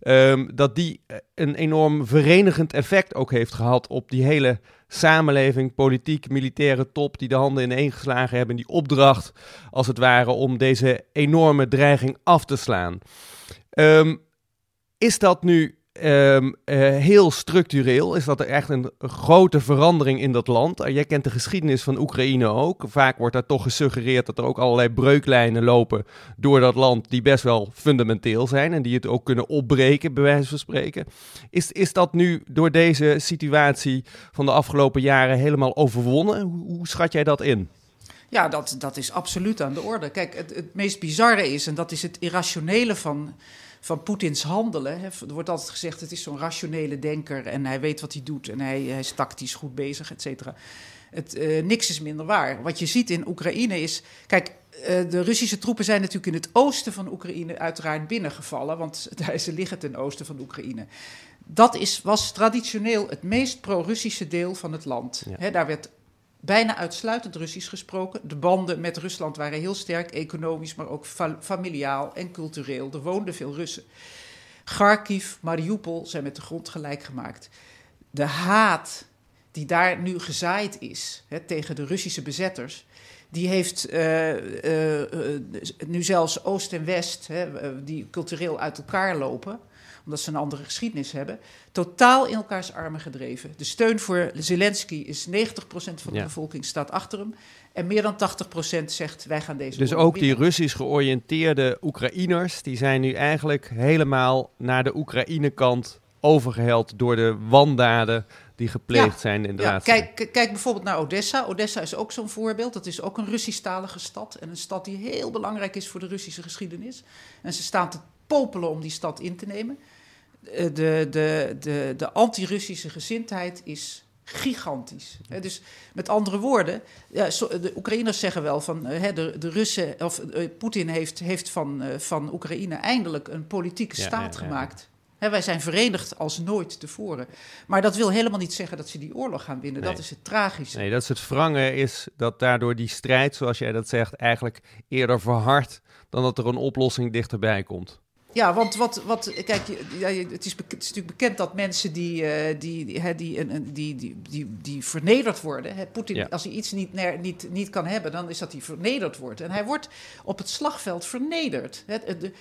Um, dat die een enorm verenigend effect ook heeft gehad op die hele samenleving, politiek, militaire top die de handen ineengeslagen hebben. Die opdracht, als het ware, om deze enorme dreiging af te slaan. Um, is dat nu um, uh, heel structureel? Is dat er echt een grote verandering in dat land? Uh, jij kent de geschiedenis van Oekraïne ook. Vaak wordt daar toch gesuggereerd dat er ook allerlei breuklijnen lopen door dat land die best wel fundamenteel zijn en die het ook kunnen opbreken, bij wijze van spreken. Is, is dat nu door deze situatie van de afgelopen jaren helemaal overwonnen? Hoe, hoe schat jij dat in? Ja, dat, dat is absoluut aan de orde. Kijk, het, het meest bizarre is, en dat is het irrationele van van Poetins handelen. Hè. Er wordt altijd gezegd, het is zo'n rationele denker en hij weet wat hij doet en hij, hij is tactisch goed bezig, et cetera. Het, uh, niks is minder waar. Wat je ziet in Oekraïne is. Kijk, uh, de Russische troepen zijn natuurlijk in het oosten van Oekraïne uiteraard binnengevallen, want ze liggen ten oosten van Oekraïne. Dat is, was traditioneel het meest pro-Russische deel van het land. Ja. daar werd bijna uitsluitend Russisch gesproken. De banden met Rusland waren heel sterk, economisch, maar ook fa familiaal en cultureel. Er woonden veel Russen. Kharkiv, Mariupol zijn met de grond gelijk gemaakt. De haat die daar nu gezaaid is hè, tegen de Russische bezetters, die heeft uh, uh, uh, nu zelfs Oost en West, hè, die cultureel uit elkaar lopen, omdat ze een andere geschiedenis hebben, totaal in elkaars armen gedreven. De steun voor Zelensky is 90% van de ja. bevolking staat achter hem. En meer dan 80% zegt wij gaan deze. Dus ook die Russisch georiënteerde Oekraïners, die zijn nu eigenlijk helemaal naar de Oekraïne-kant overgeheld door de wandaden die gepleegd ja, zijn in de ja, laatste... Kijk, kijk bijvoorbeeld naar Odessa. Odessa is ook zo'n voorbeeld. Dat is ook een Russisch-talige stad. En een stad die heel belangrijk is voor de Russische geschiedenis. En ze staan te popelen om die stad in te nemen. Eh, de, de, de, de anti-Russische gezindheid is gigantisch. dus met andere woorden, ja, de Oekraïners zeggen wel van de, de Russen, of uh, Poetin heeft, heeft van, uh, van Oekraïne eindelijk een politieke staat ja, gemaakt. wij zijn verenigd als nooit tevoren. Maar dat wil helemaal niet zeggen dat ze die oorlog gaan winnen. Dat is het tragische. Nee, dat is het wrange, is dat daardoor die strijd, zoals jij dat zegt, eigenlijk eerder verhardt dan dat er een oplossing dichterbij komt. Ja, want wat, wat kijk, ja, het, is het is natuurlijk bekend dat mensen die, uh, die, die, die, die, die, die, die vernederd worden. Poetin, als hij iets niet, niet, niet kan hebben, dan is dat hij vernederd wordt. En hij wordt op het slagveld vernederd. Het, de,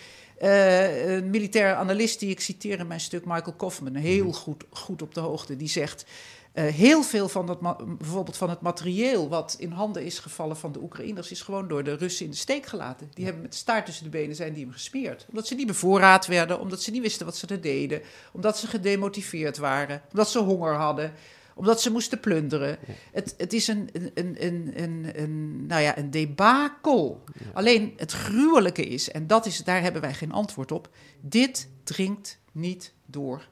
uh, een militair analist die ik citeer in mijn stuk, Michael Kaufman, heel mhm. goed, goed op de hoogte, die zegt. Uh, heel veel van dat, bijvoorbeeld van het materieel wat in handen is gevallen van de Oekraïners, is gewoon door de Russen in de steek gelaten. Die hebben met de staart tussen de benen zijn die hem gesmeerd. Omdat ze niet bevoorraad werden, omdat ze niet wisten wat ze er deden, omdat ze gedemotiveerd waren, omdat ze honger hadden omdat ze moesten plunderen. Het, het is een, een, een, een, een, nou ja, een debakel. Alleen het gruwelijke is, en dat is, daar hebben wij geen antwoord op, dit dringt niet door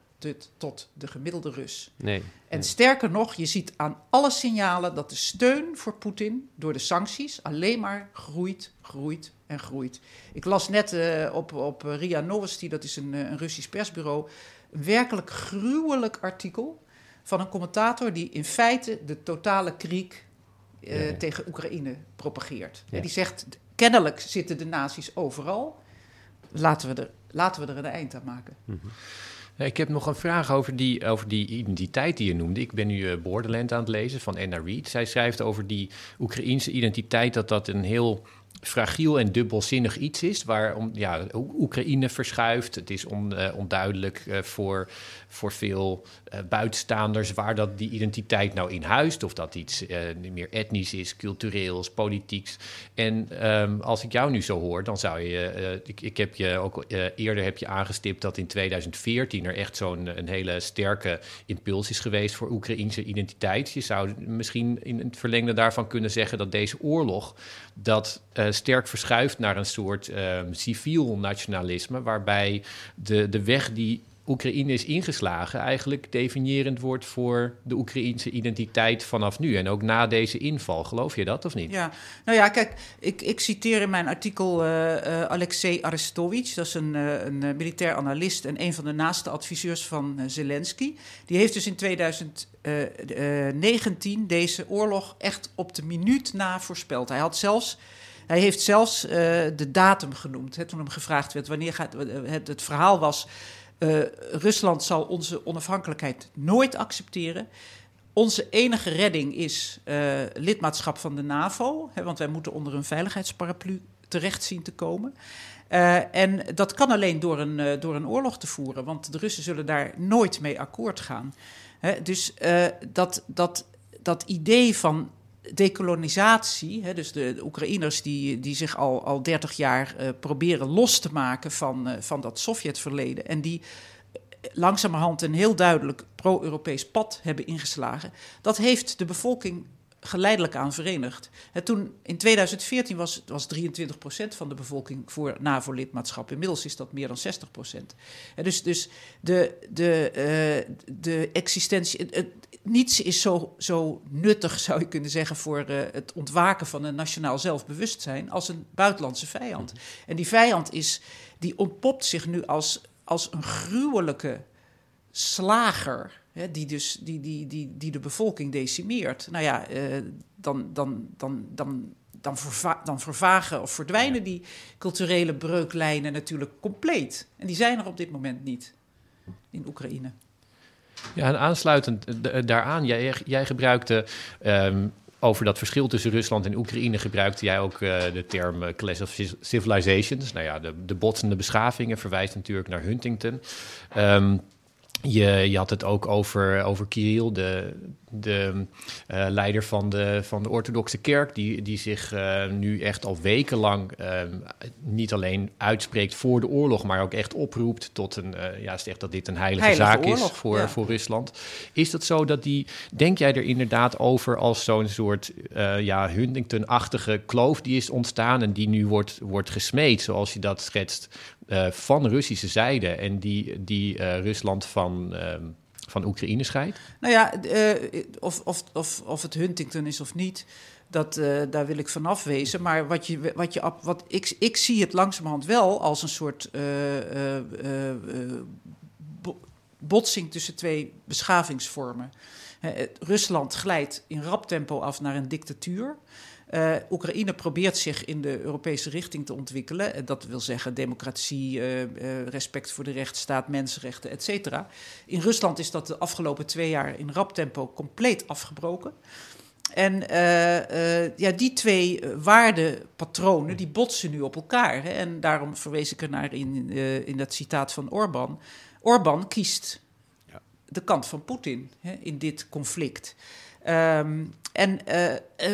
tot de gemiddelde Rus. Nee, en sterker nog, je ziet aan alle signalen dat de steun voor Poetin door de sancties alleen maar groeit, groeit en groeit. Ik las net uh, op, op RIA Novosti, dat is een, eh, een Russisch persbureau, een werkelijk gruwelijk artikel van een commentator die in feite de totale kriek uh, tegen Oekraïne propageert. Ja. Die zegt, kennelijk zitten de nazi's overal. Laten we er, laten we er een eind aan maken. Mm -hmm. Ik heb nog een vraag over die, over die identiteit die je noemde. Ik ben nu uh, Borderland aan het lezen van Anna Reid. Zij schrijft over die Oekraïense identiteit dat dat een heel fragiel en dubbelzinnig iets is, waar om, ja, Oekraïne verschuift. Het is uh, onduidelijk uh, voor, voor veel uh, buitenstaanders waar dat die identiteit nou in huist. Of dat iets meer etnisch is, cultureels, politieks. En um, als ik jou nu zo hoor, dan zou je. ik, ik heb je ook eerder heb je aangestipt dat in 2014 er echt zo'n een hele sterke impuls is geweest voor Oekraïnse identiteit. Je zou misschien in het verlengde daarvan kunnen zeggen dat deze oorlog dat sterk verschuift naar een soort um, civiel nationalisme, waarbij de, de weg die Oekraïne is ingeslagen eigenlijk definiërend wordt voor de Oekraïense identiteit vanaf nu en ook na deze inval. Geloof je dat of niet? Ja, nou ja, kijk, ik, ik citeer in mijn artikel uh, uh, Alexei Arestovich, dat is een, uh, een militair analist en een van de naaste adviseurs van Zelensky. Die heeft dus in 2019 deze oorlog echt op de minuut na voorspeld. Hij had zelfs hij heeft zelfs de datum genoemd. Hè, toen hem gevraagd werd wanneer gaat. Het, het verhaal was. Uh, Rusland zal onze onafhankelijkheid nooit accepteren. Onze enige redding is uh, lidmaatschap van de NAVO. Hè, want wij moeten onder een veiligheidsparaplu terecht zien te komen. Uh, en dat kan alleen door een, door een oorlog te voeren, want de Russen zullen daar nooit mee akkoord gaan. Hè, dus dat, dat, dat idee van decolonisatie, hè, dus de, Oekraïners die, die zich al, al 30 jaar uh, proberen los te maken van, uh, van dat Sovjetverleden en die eh, langzamerhand een heel duidelijk pro-Europees pad hebben ingeslagen, dat heeft de bevolking geleidelijk aan verenigd. toen in 2014 was, was 23% van de bevolking voor NAVO-lidmaatschap. Inmiddels is dat meer dan 60%. dus, dus de, de, de existentie. Niets is zo, zo nuttig, zou je kunnen zeggen, voor uh, het ontwaken van een nationaal zelfbewustzijn als een buitenlandse vijand. En die vijand is, die ontpopt zich nu als, als een gruwelijke slager Hè, die, dus, die, die, die, die de bevolking decimeert. Nou ja, uh, dan, dan, dan, dan, dan, verva dan vervagen of verdwijnen die culturele breuklijnen natuurlijk compleet. En die zijn er op dit moment niet in Oekraïne. Ja, en aansluitend daaraan, jij, jij gebruikte um, over dat verschil tussen Rusland en Oekraïne gebruikte jij ook uh, de term uh, Clash of Civilizations. Nou ja, de, de botsende beschavingen verwijst natuurlijk naar Huntington. Um, je, je had het ook over, over Kirill, de, de uh, leider van de, van de orthodoxe kerk, die, die zich uh, nu echt al wekenlang uh, niet alleen uitspreekt voor de oorlog, maar ook echt oproept tot een, ja, zegt dat dit een heilige, heilige zaak oorlog, is voor, ja. voor Rusland. Is dat zo dat die, denk jij er inderdaad over als zo'n soort ja, Huntington-achtige kloof die is ontstaan en die nu wordt, wordt gesmeed, zoals je dat schetst, van Russische zijde en die, die Rusland van ehm, van Oekraïne scheidt? Nou ja, uh, of, of, of, of het Huntington is of niet, dat, uh, daar wil ik vanaf wezen. Maar wat je, wat je, wat ik, ik zie het langzamerhand wel als een soort uh, botsing tussen twee beschavingsvormen. Rusland glijdt in rap tempo af naar een dictatuur. Uh, Oekraïne probeert zich in de Europese richting te ontwikkelen. Dat wil zeggen democratie, uh, uh, respect voor de rechtsstaat, mensenrechten, et cetera. In Rusland is dat de afgelopen twee jaar in rap tempo compleet afgebroken. En ja, die twee waardepatronen die botsen nu op elkaar. Hè? En daarom verwees ik er naar in, in dat citaat van Orbán. Orbán kiest ja. de kant van Poetin hè, in dit conflict. Um, en uh,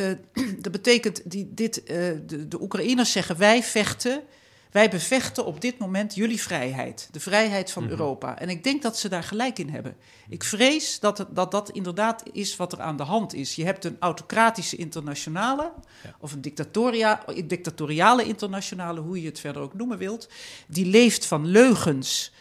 uh, dat betekent, die, dit, uh, de, de Oekraïners zeggen, wij vechten, wij bevechten op dit moment jullie vrijheid. De vrijheid van mm -hmm. Europa. En ik denk dat ze daar gelijk in hebben. Ik vrees dat, het, dat dat inderdaad is wat er aan de hand is. Je hebt een autocratische internationale, ja. of een dictatoria, dictatoriale internationale, hoe je het verder ook noemen wilt. Die leeft van leugens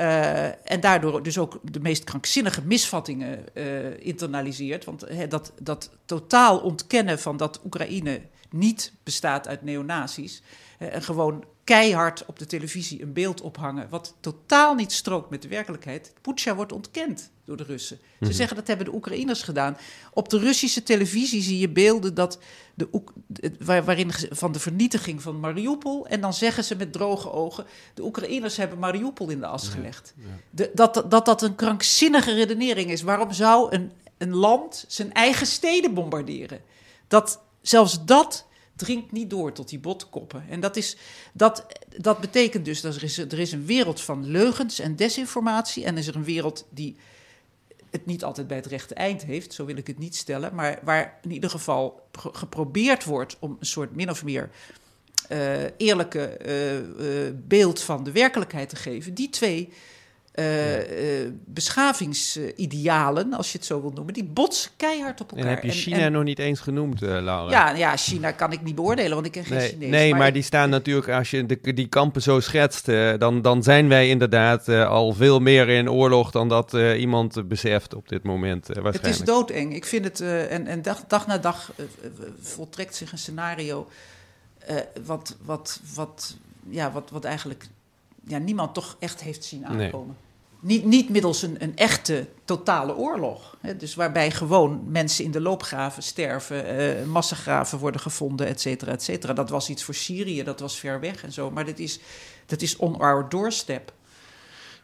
uh, en daardoor dus ook de meest krankzinnige misvattingen uh, internaliseert. Want dat, dat totaal ontkennen van dat Oekraïne niet bestaat uit neonazies. En gewoon keihard op de televisie een beeld ophangen. wat totaal niet strookt met de werkelijkheid. Poetsja wordt ontkend door de Russen. Ze mm -hmm. zeggen dat hebben de Oekraïners gedaan. Op de Russische televisie zie je beelden dat de, waar, waarin van de vernietiging van Mariupol. En dan zeggen ze met droge ogen: de Oekraïners hebben Mariupol in de as gelegd. Ja, ja. De, dat, dat dat een krankzinnige redenering is. Waarom zou een, een land zijn eigen steden bombarderen? Dat zelfs dat dringt niet door tot die botkoppen. En dat, is, dat, dat betekent dus dat er is, er is een wereld van leugens en desinformatie. En is er een wereld die het niet altijd bij het rechte eind heeft, zo wil ik het niet stellen, maar waar in ieder geval geprobeerd wordt om een soort min of meer uh, eerlijke uh, uh, beeld van de werkelijkheid te geven. Die twee uh, uh, beschavingsidealen, als je het zo wil noemen, die botsen keihard op elkaar. En heb je China en, en... nog niet eens genoemd, uh, Laura? Ja, ja, China kan ik niet beoordelen, want ik ken geen nee, Chinees. Nee, maar, maar die staan natuurlijk, als je de, die kampen zo schetst, dan, dan zijn wij inderdaad al veel meer in oorlog dan dat iemand beseft op dit moment waarschijnlijk. Het is doodeng. Ik vind het, en, en dag, dag na dag voltrekt zich een scenario wat, wat, wat, ja, wat, wat eigenlijk ja, niemand toch echt heeft zien aankomen. Nee. Niet, niet middels een, een echte totale oorlog. Hè, dus waarbij gewoon mensen in de loopgraven sterven, uh, massagraven worden gevonden, et cetera, et cetera. Dat was iets voor Syrië, dat was ver weg en zo. Maar dat is, dat is on our doorstep.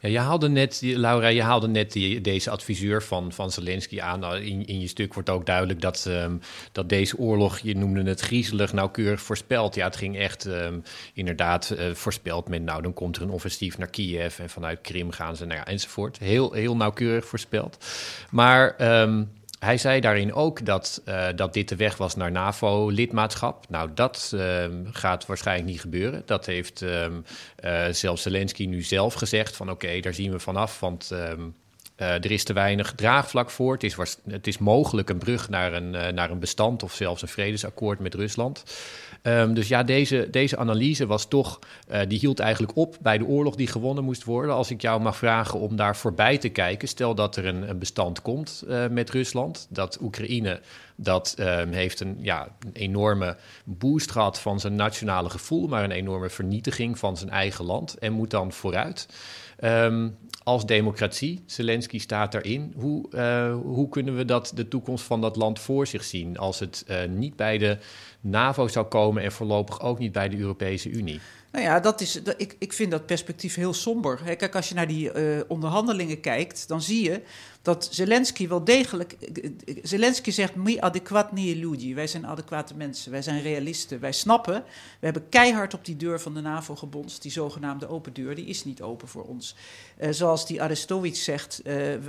Ja, je haalde net, Laura, je haalde net die, deze adviseur van, van Zelensky aan. Nou, in, in je stuk wordt ook duidelijk dat, um, dat deze oorlog, je noemde het griezelig, nauwkeurig voorspeld. Ja, het ging echt um, inderdaad uh, voorspeld met, nou, dan komt er een offensief naar Kiev en vanuit Krim gaan ze, nou ja, enzovoort. Heel, heel nauwkeurig voorspeld. Maar... Um, hij zei daarin ook dat, uh, dat dit de weg was naar NAVO-lidmaatschap. Nou, dat uh, gaat waarschijnlijk niet gebeuren. Dat heeft um, zelfs Zelensky nu zelf gezegd: van oké, daar zien we vanaf. Want um, er is te weinig draagvlak voor. Het is, het is mogelijk een brug naar een, naar een bestand of zelfs een vredesakkoord met Rusland. Um, dus ja, deze, deze analyse was toch, uh, die hield eigenlijk op bij de oorlog die gewonnen moest worden. Als ik jou mag vragen om daar voorbij te kijken, stel dat er een, bestand komt met Rusland, dat Oekraïne dat um, heeft een, ja, een enorme boost gehad van zijn nationale gevoel, maar een enorme vernietiging van zijn eigen land en moet dan vooruit. Um, als democratie, Zelensky staat daarin. Hoe, uh, hoe kunnen we dat, de toekomst van dat land voor zich zien als het uh, niet bij de NAVO zou komen en voorlopig ook niet bij de Europese Unie? Nou ja, dat is, ik, ik vind dat perspectief heel somber. Kijk, als je naar die uh, onderhandelingen kijkt, dan zie je dat Zelensky wel degelijk. Zelensky zegt: Mi adequat nie ljudi. Wij zijn adequate mensen, wij zijn realisten. Wij snappen, we hebben keihard op die deur van de NAVO gebonst. Die zogenaamde open deur, die is niet open voor ons. Zoals die Arestowitz zegt: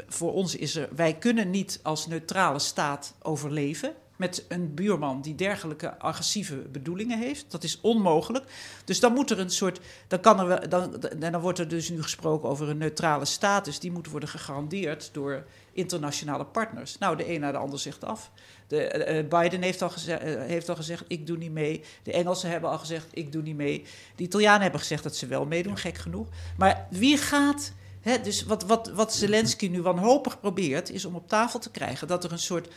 voor ons is er. Wij kunnen niet als neutrale staat overleven met een buurman die dergelijke agressieve bedoelingen heeft. Dat is onmogelijk. Dus dan moet er een soort. Dan, kan er, wel, dan, dan wordt er dus nu gesproken over een neutrale status. Die moet worden gegarandeerd door internationale partners. Nou, de een na de ander zegt af. De, uh, Biden heeft al, gezegd, uh, heeft al gezegd: ik doe niet mee. De Engelsen hebben al gezegd: ik doe niet mee. De Italianen hebben gezegd dat ze wel meedoen, gek genoeg. Maar wie gaat. Hè, dus wat, wat, wat Zelensky nu wanhopig probeert, is om op tafel te krijgen dat er een soort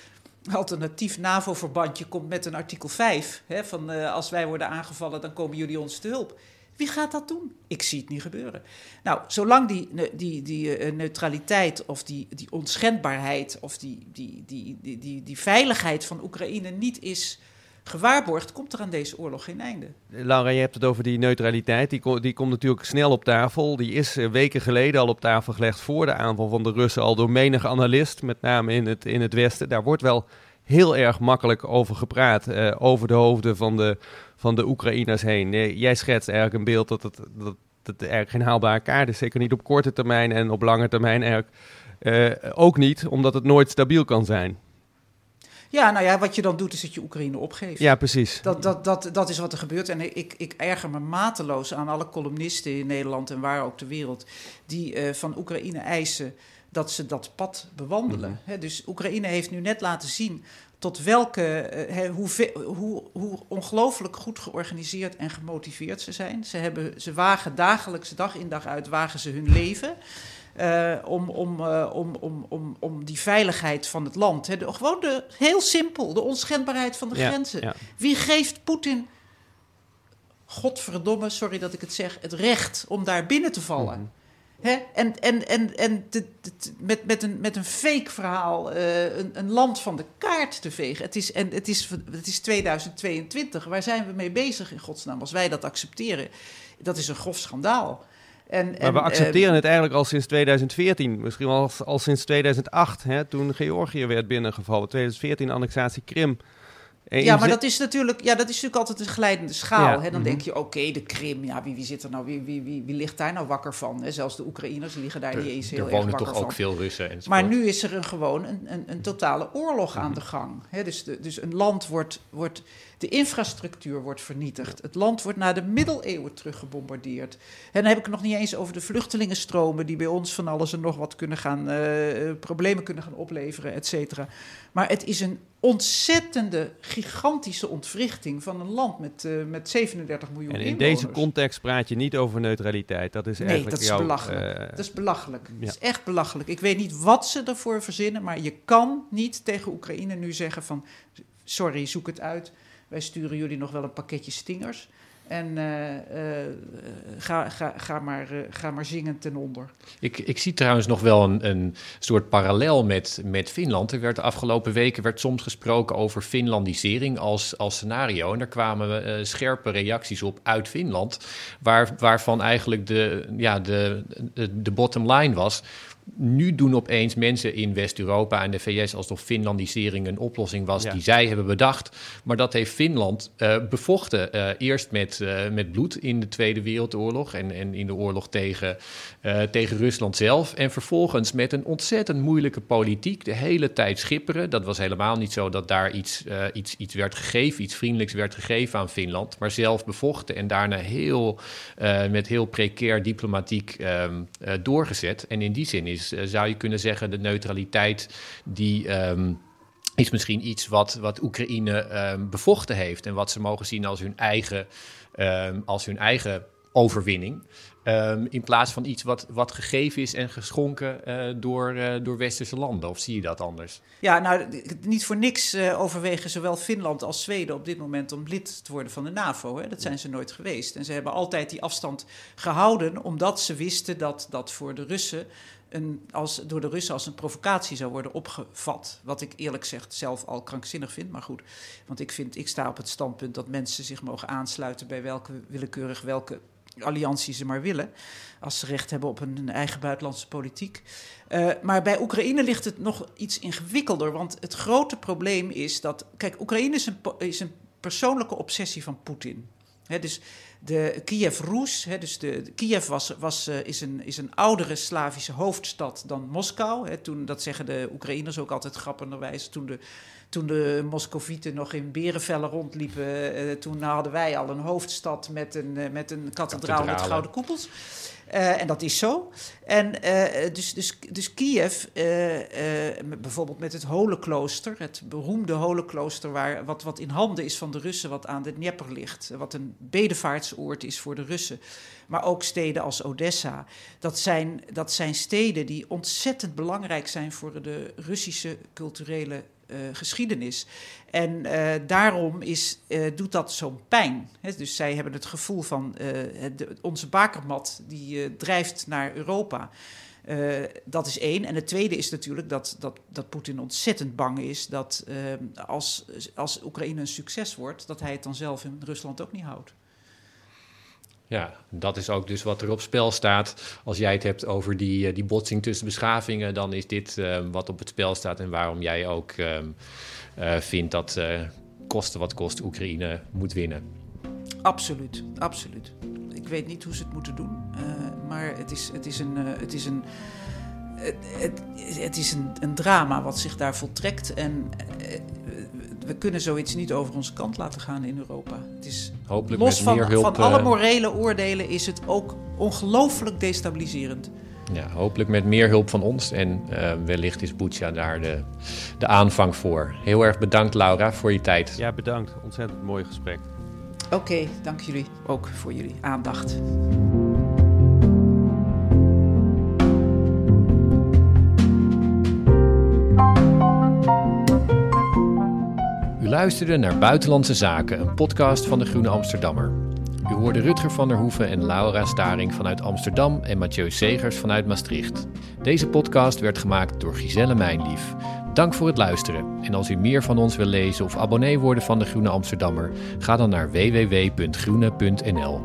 alternatief NAVO-verbandje komt met een artikel 5. Hè, van uh, als wij worden aangevallen, dan komen jullie ons te hulp. Wie gaat dat doen? Ik zie het niet gebeuren. Nou, zolang die, die, die eh, neutraliteit of die, die onschendbaarheid of die, die, die, die, die, die veiligheid van Oekraïne niet is gewaarborgd, komt er aan deze oorlog geen einde. Laura, je hebt het over die neutraliteit. Die, die komt natuurlijk snel op tafel. Die is eh, weken geleden al op tafel gelegd voor de aanval van de Russen, al door menig analist, met name in het, in het Westen. Daar wordt wel heel erg makkelijk over gepraat, uh, over de hoofden van de, van de Oekraïners heen. jij schetst eigenlijk een beeld dat het, dat het eigenlijk geen haalbare kaart is. Zeker niet op korte termijn en op lange termijn eigenlijk ook niet, omdat het nooit stabiel kan zijn. Ja, nou ja, wat je dan doet is dat je Oekraïne opgeeft. Ja, precies. Dat, dat, dat, dat is wat er gebeurt. En ik, ik erger me mateloos aan alle columnisten in Nederland en waar ook ter wereld... die uh, van Oekraïne eisen dat ze dat pad bewandelen. Mm dus Oekraïne heeft nu net laten zien tot welke, uh, hoe, hoe, hoe ongelooflijk goed georganiseerd en gemotiveerd ze zijn. Ze, hebben, ze wagen dagelijks, dag in dag uit, wagen ze hun leven. Uh, om, om, uh, om, om, om, om die veiligheid van het land. Hè. De, gewoon de, heel simpel, de onschendbaarheid van de ja, grenzen. Ja. Wie geeft Poetin, godverdomme, sorry dat ik het zeg, het recht om daar binnen te vallen? Mm -hmm. Hè? En, en, en, en met, met, een, met een fake verhaal uh, een, een, land van de kaart te vegen. Het is, en het is, het is 2022. Waar zijn we mee bezig in godsnaam? Als wij dat accepteren, dat is een grof schandaal. En, maar en, we accepteren uh, het eigenlijk al sinds 2014, misschien wel al, al sinds 2008, hè, toen Georgië werd binnengevallen. 2014 annexatie Krim. En ja, maar dat is, natuurlijk, ja, dat is natuurlijk altijd een glijdende schaal. Ja. Hè? Dan mm -hmm. denk je, oké, okay, de Krim, ja, wie, wie zit er nou, wie, wie, wie, wie ligt daar nou wakker van? Hè? Zelfs de Oekraïners liggen daar niet eens heel erg wakker van. Er wonen toch ook veel Russen. En maar nu is er een, gewoon een, een, een totale oorlog mm -hmm. aan de gang. Hè? Dus, de, dus een land wordt, wordt, de infrastructuur wordt vernietigd. Het land wordt naar de middeleeuwen teruggebombardeerd. En dan heb ik het nog niet eens over de vluchtelingenstromen... die bij ons van alles en nog wat kunnen gaan... Uh, problemen kunnen gaan opleveren, et cetera. Maar het is een ontzettende, gigantische ontwrichting van een land met, uh, met 37 miljoen En in inwoners. deze context praat je niet over neutraliteit. Dat is nee, eigenlijk dat is jouw, belachelijk. Uh, dat is belachelijk. ja. Dat is echt belachelijk. Ik weet niet wat ze ervoor verzinnen, maar je kan niet tegen Oekraïne nu zeggen van... sorry, zoek het uit. Wij sturen jullie nog wel een pakketje stingers. En uh, uh, ga, ga, ga, maar, uh, ga maar zingen ten onder. Ik, ik zie trouwens nog wel een, een soort parallel met, met Finland. Er werd de afgelopen weken werd soms gesproken over Finlandisering als, als scenario. En daar kwamen scherpe reacties op uit Finland. Waar, waarvan eigenlijk de, ja, de, de bottom line was nu doen opeens mensen in West-Europa en de VS alsof Finlandisering een oplossing was ja. die zij hebben bedacht. Maar dat heeft Finland uh, bevochten. Uh, eerst met, uh, met bloed in de Tweede Wereldoorlog en, en in de oorlog tegen, tegen Rusland zelf. En vervolgens met een ontzettend moeilijke politiek de hele tijd schipperen. Dat was helemaal niet zo dat daar iets, iets, iets werd gegeven, iets vriendelijks werd gegeven aan Finland. Maar zelf bevochten en daarna heel, met heel precair diplomatiek um, doorgezet. En in die zin is is, uh, zou je kunnen zeggen, de neutraliteit die. Um, is misschien iets wat, wat Oekraïne um, bevochten heeft en wat ze mogen zien als hun eigen, um, als hun eigen overwinning. In plaats van iets wat, wat gegeven is en geschonken uh, door, uh, door westerse landen. Of zie je dat anders? Ja, nou, niet voor niks overwegen zowel Finland als Zweden op dit moment om lid te worden van de NAVO. Hè? Dat zijn ze nooit geweest. En ze hebben altijd die afstand gehouden, omdat ze wisten dat dat voor de Russen als, door de Russen als een provocatie zou worden opgevat. Wat ik eerlijk gezegd zelf al krankzinnig vind, maar goed. Want ik, vind, ik sta op het standpunt dat mensen zich mogen aansluiten bij welke willekeurig welke alliantie ze maar willen. Als ze recht hebben op een eigen buitenlandse politiek. Uh, maar bij Oekraïne ligt het nog iets ingewikkelder. Want het grote probleem is dat. Kijk, Oekraïne is een, is een persoonlijke obsessie van Poetin. Dus de Kiev Rus, dus de, Kiev was, was, uh, is, een, is een oudere Slavische hoofdstad dan Moskou. Toen, dat zeggen de Oekraïners ook altijd grappenderwijs. Toen de, toen de Moscovieten nog in berenvellen rondliepen, uh, toen hadden wij al een hoofdstad met een, uh, met een kathedraal met gouden koepels. Uh, en dat is zo. En uh, dus, dus, dus Kiev, uh, bijvoorbeeld met het Holenklooster, het beroemde Holenklooster, waar, wat, wat in handen is van de Russen, wat aan de Dnieper ligt, wat een bedevaartsoord is voor de Russen, maar ook steden als Odessa. Dat zijn, dat zijn steden die ontzettend belangrijk zijn voor de Russische culturele geschiedenis. En daarom is, doet dat zo'n pijn. Dus zij hebben het gevoel van onze bakermat die drijft naar Europa. Dat is één. En het tweede is natuurlijk dat, dat, dat Poetin ontzettend bang is dat uh, als, als Oekraïne een succes wordt, dat hij het dan zelf in Rusland ook niet houdt. Ja, dat is ook dus wat er op spel staat. Als jij het hebt over die, eh, die botsing tussen beschavingen, dan is dit uh, wat op het spel staat en waarom jij ook uh, vindt dat kosten wat kost Oekraïne moet winnen. Absoluut, absoluut. Ik weet niet hoe ze het moeten doen, maar het is, het is een. het is een het, het, is een, een, drama wat zich daar voltrekt. En we kunnen zoiets niet over onze kant laten gaan in Europa. Het is Hopelijk los met van, meer hulp, van alle eh, morele oordelen is het ook ongelooflijk destabiliserend. Ja, hopelijk met meer hulp van ons. En uh, wellicht is Butsja daar de, de aanvang voor. Heel erg bedankt, Laura, voor je tijd. Ja, bedankt. Ontzettend mooi gesprek. Oké, dank jullie ook voor jullie aandacht. Luisterde naar Buitenlandse Zaken, een podcast van de Groene Amsterdammer. U hoorde Rutger van der Hoeven en Laura Staring vanuit Amsterdam en Mathieu Segers vanuit Maastricht. Deze podcast werd gemaakt door Giselle Mijnlief. Dank voor het luisteren. En als u meer van ons wil lezen of abonnee worden van de Groene Amsterdammer, ga dan naar www.groene.nl.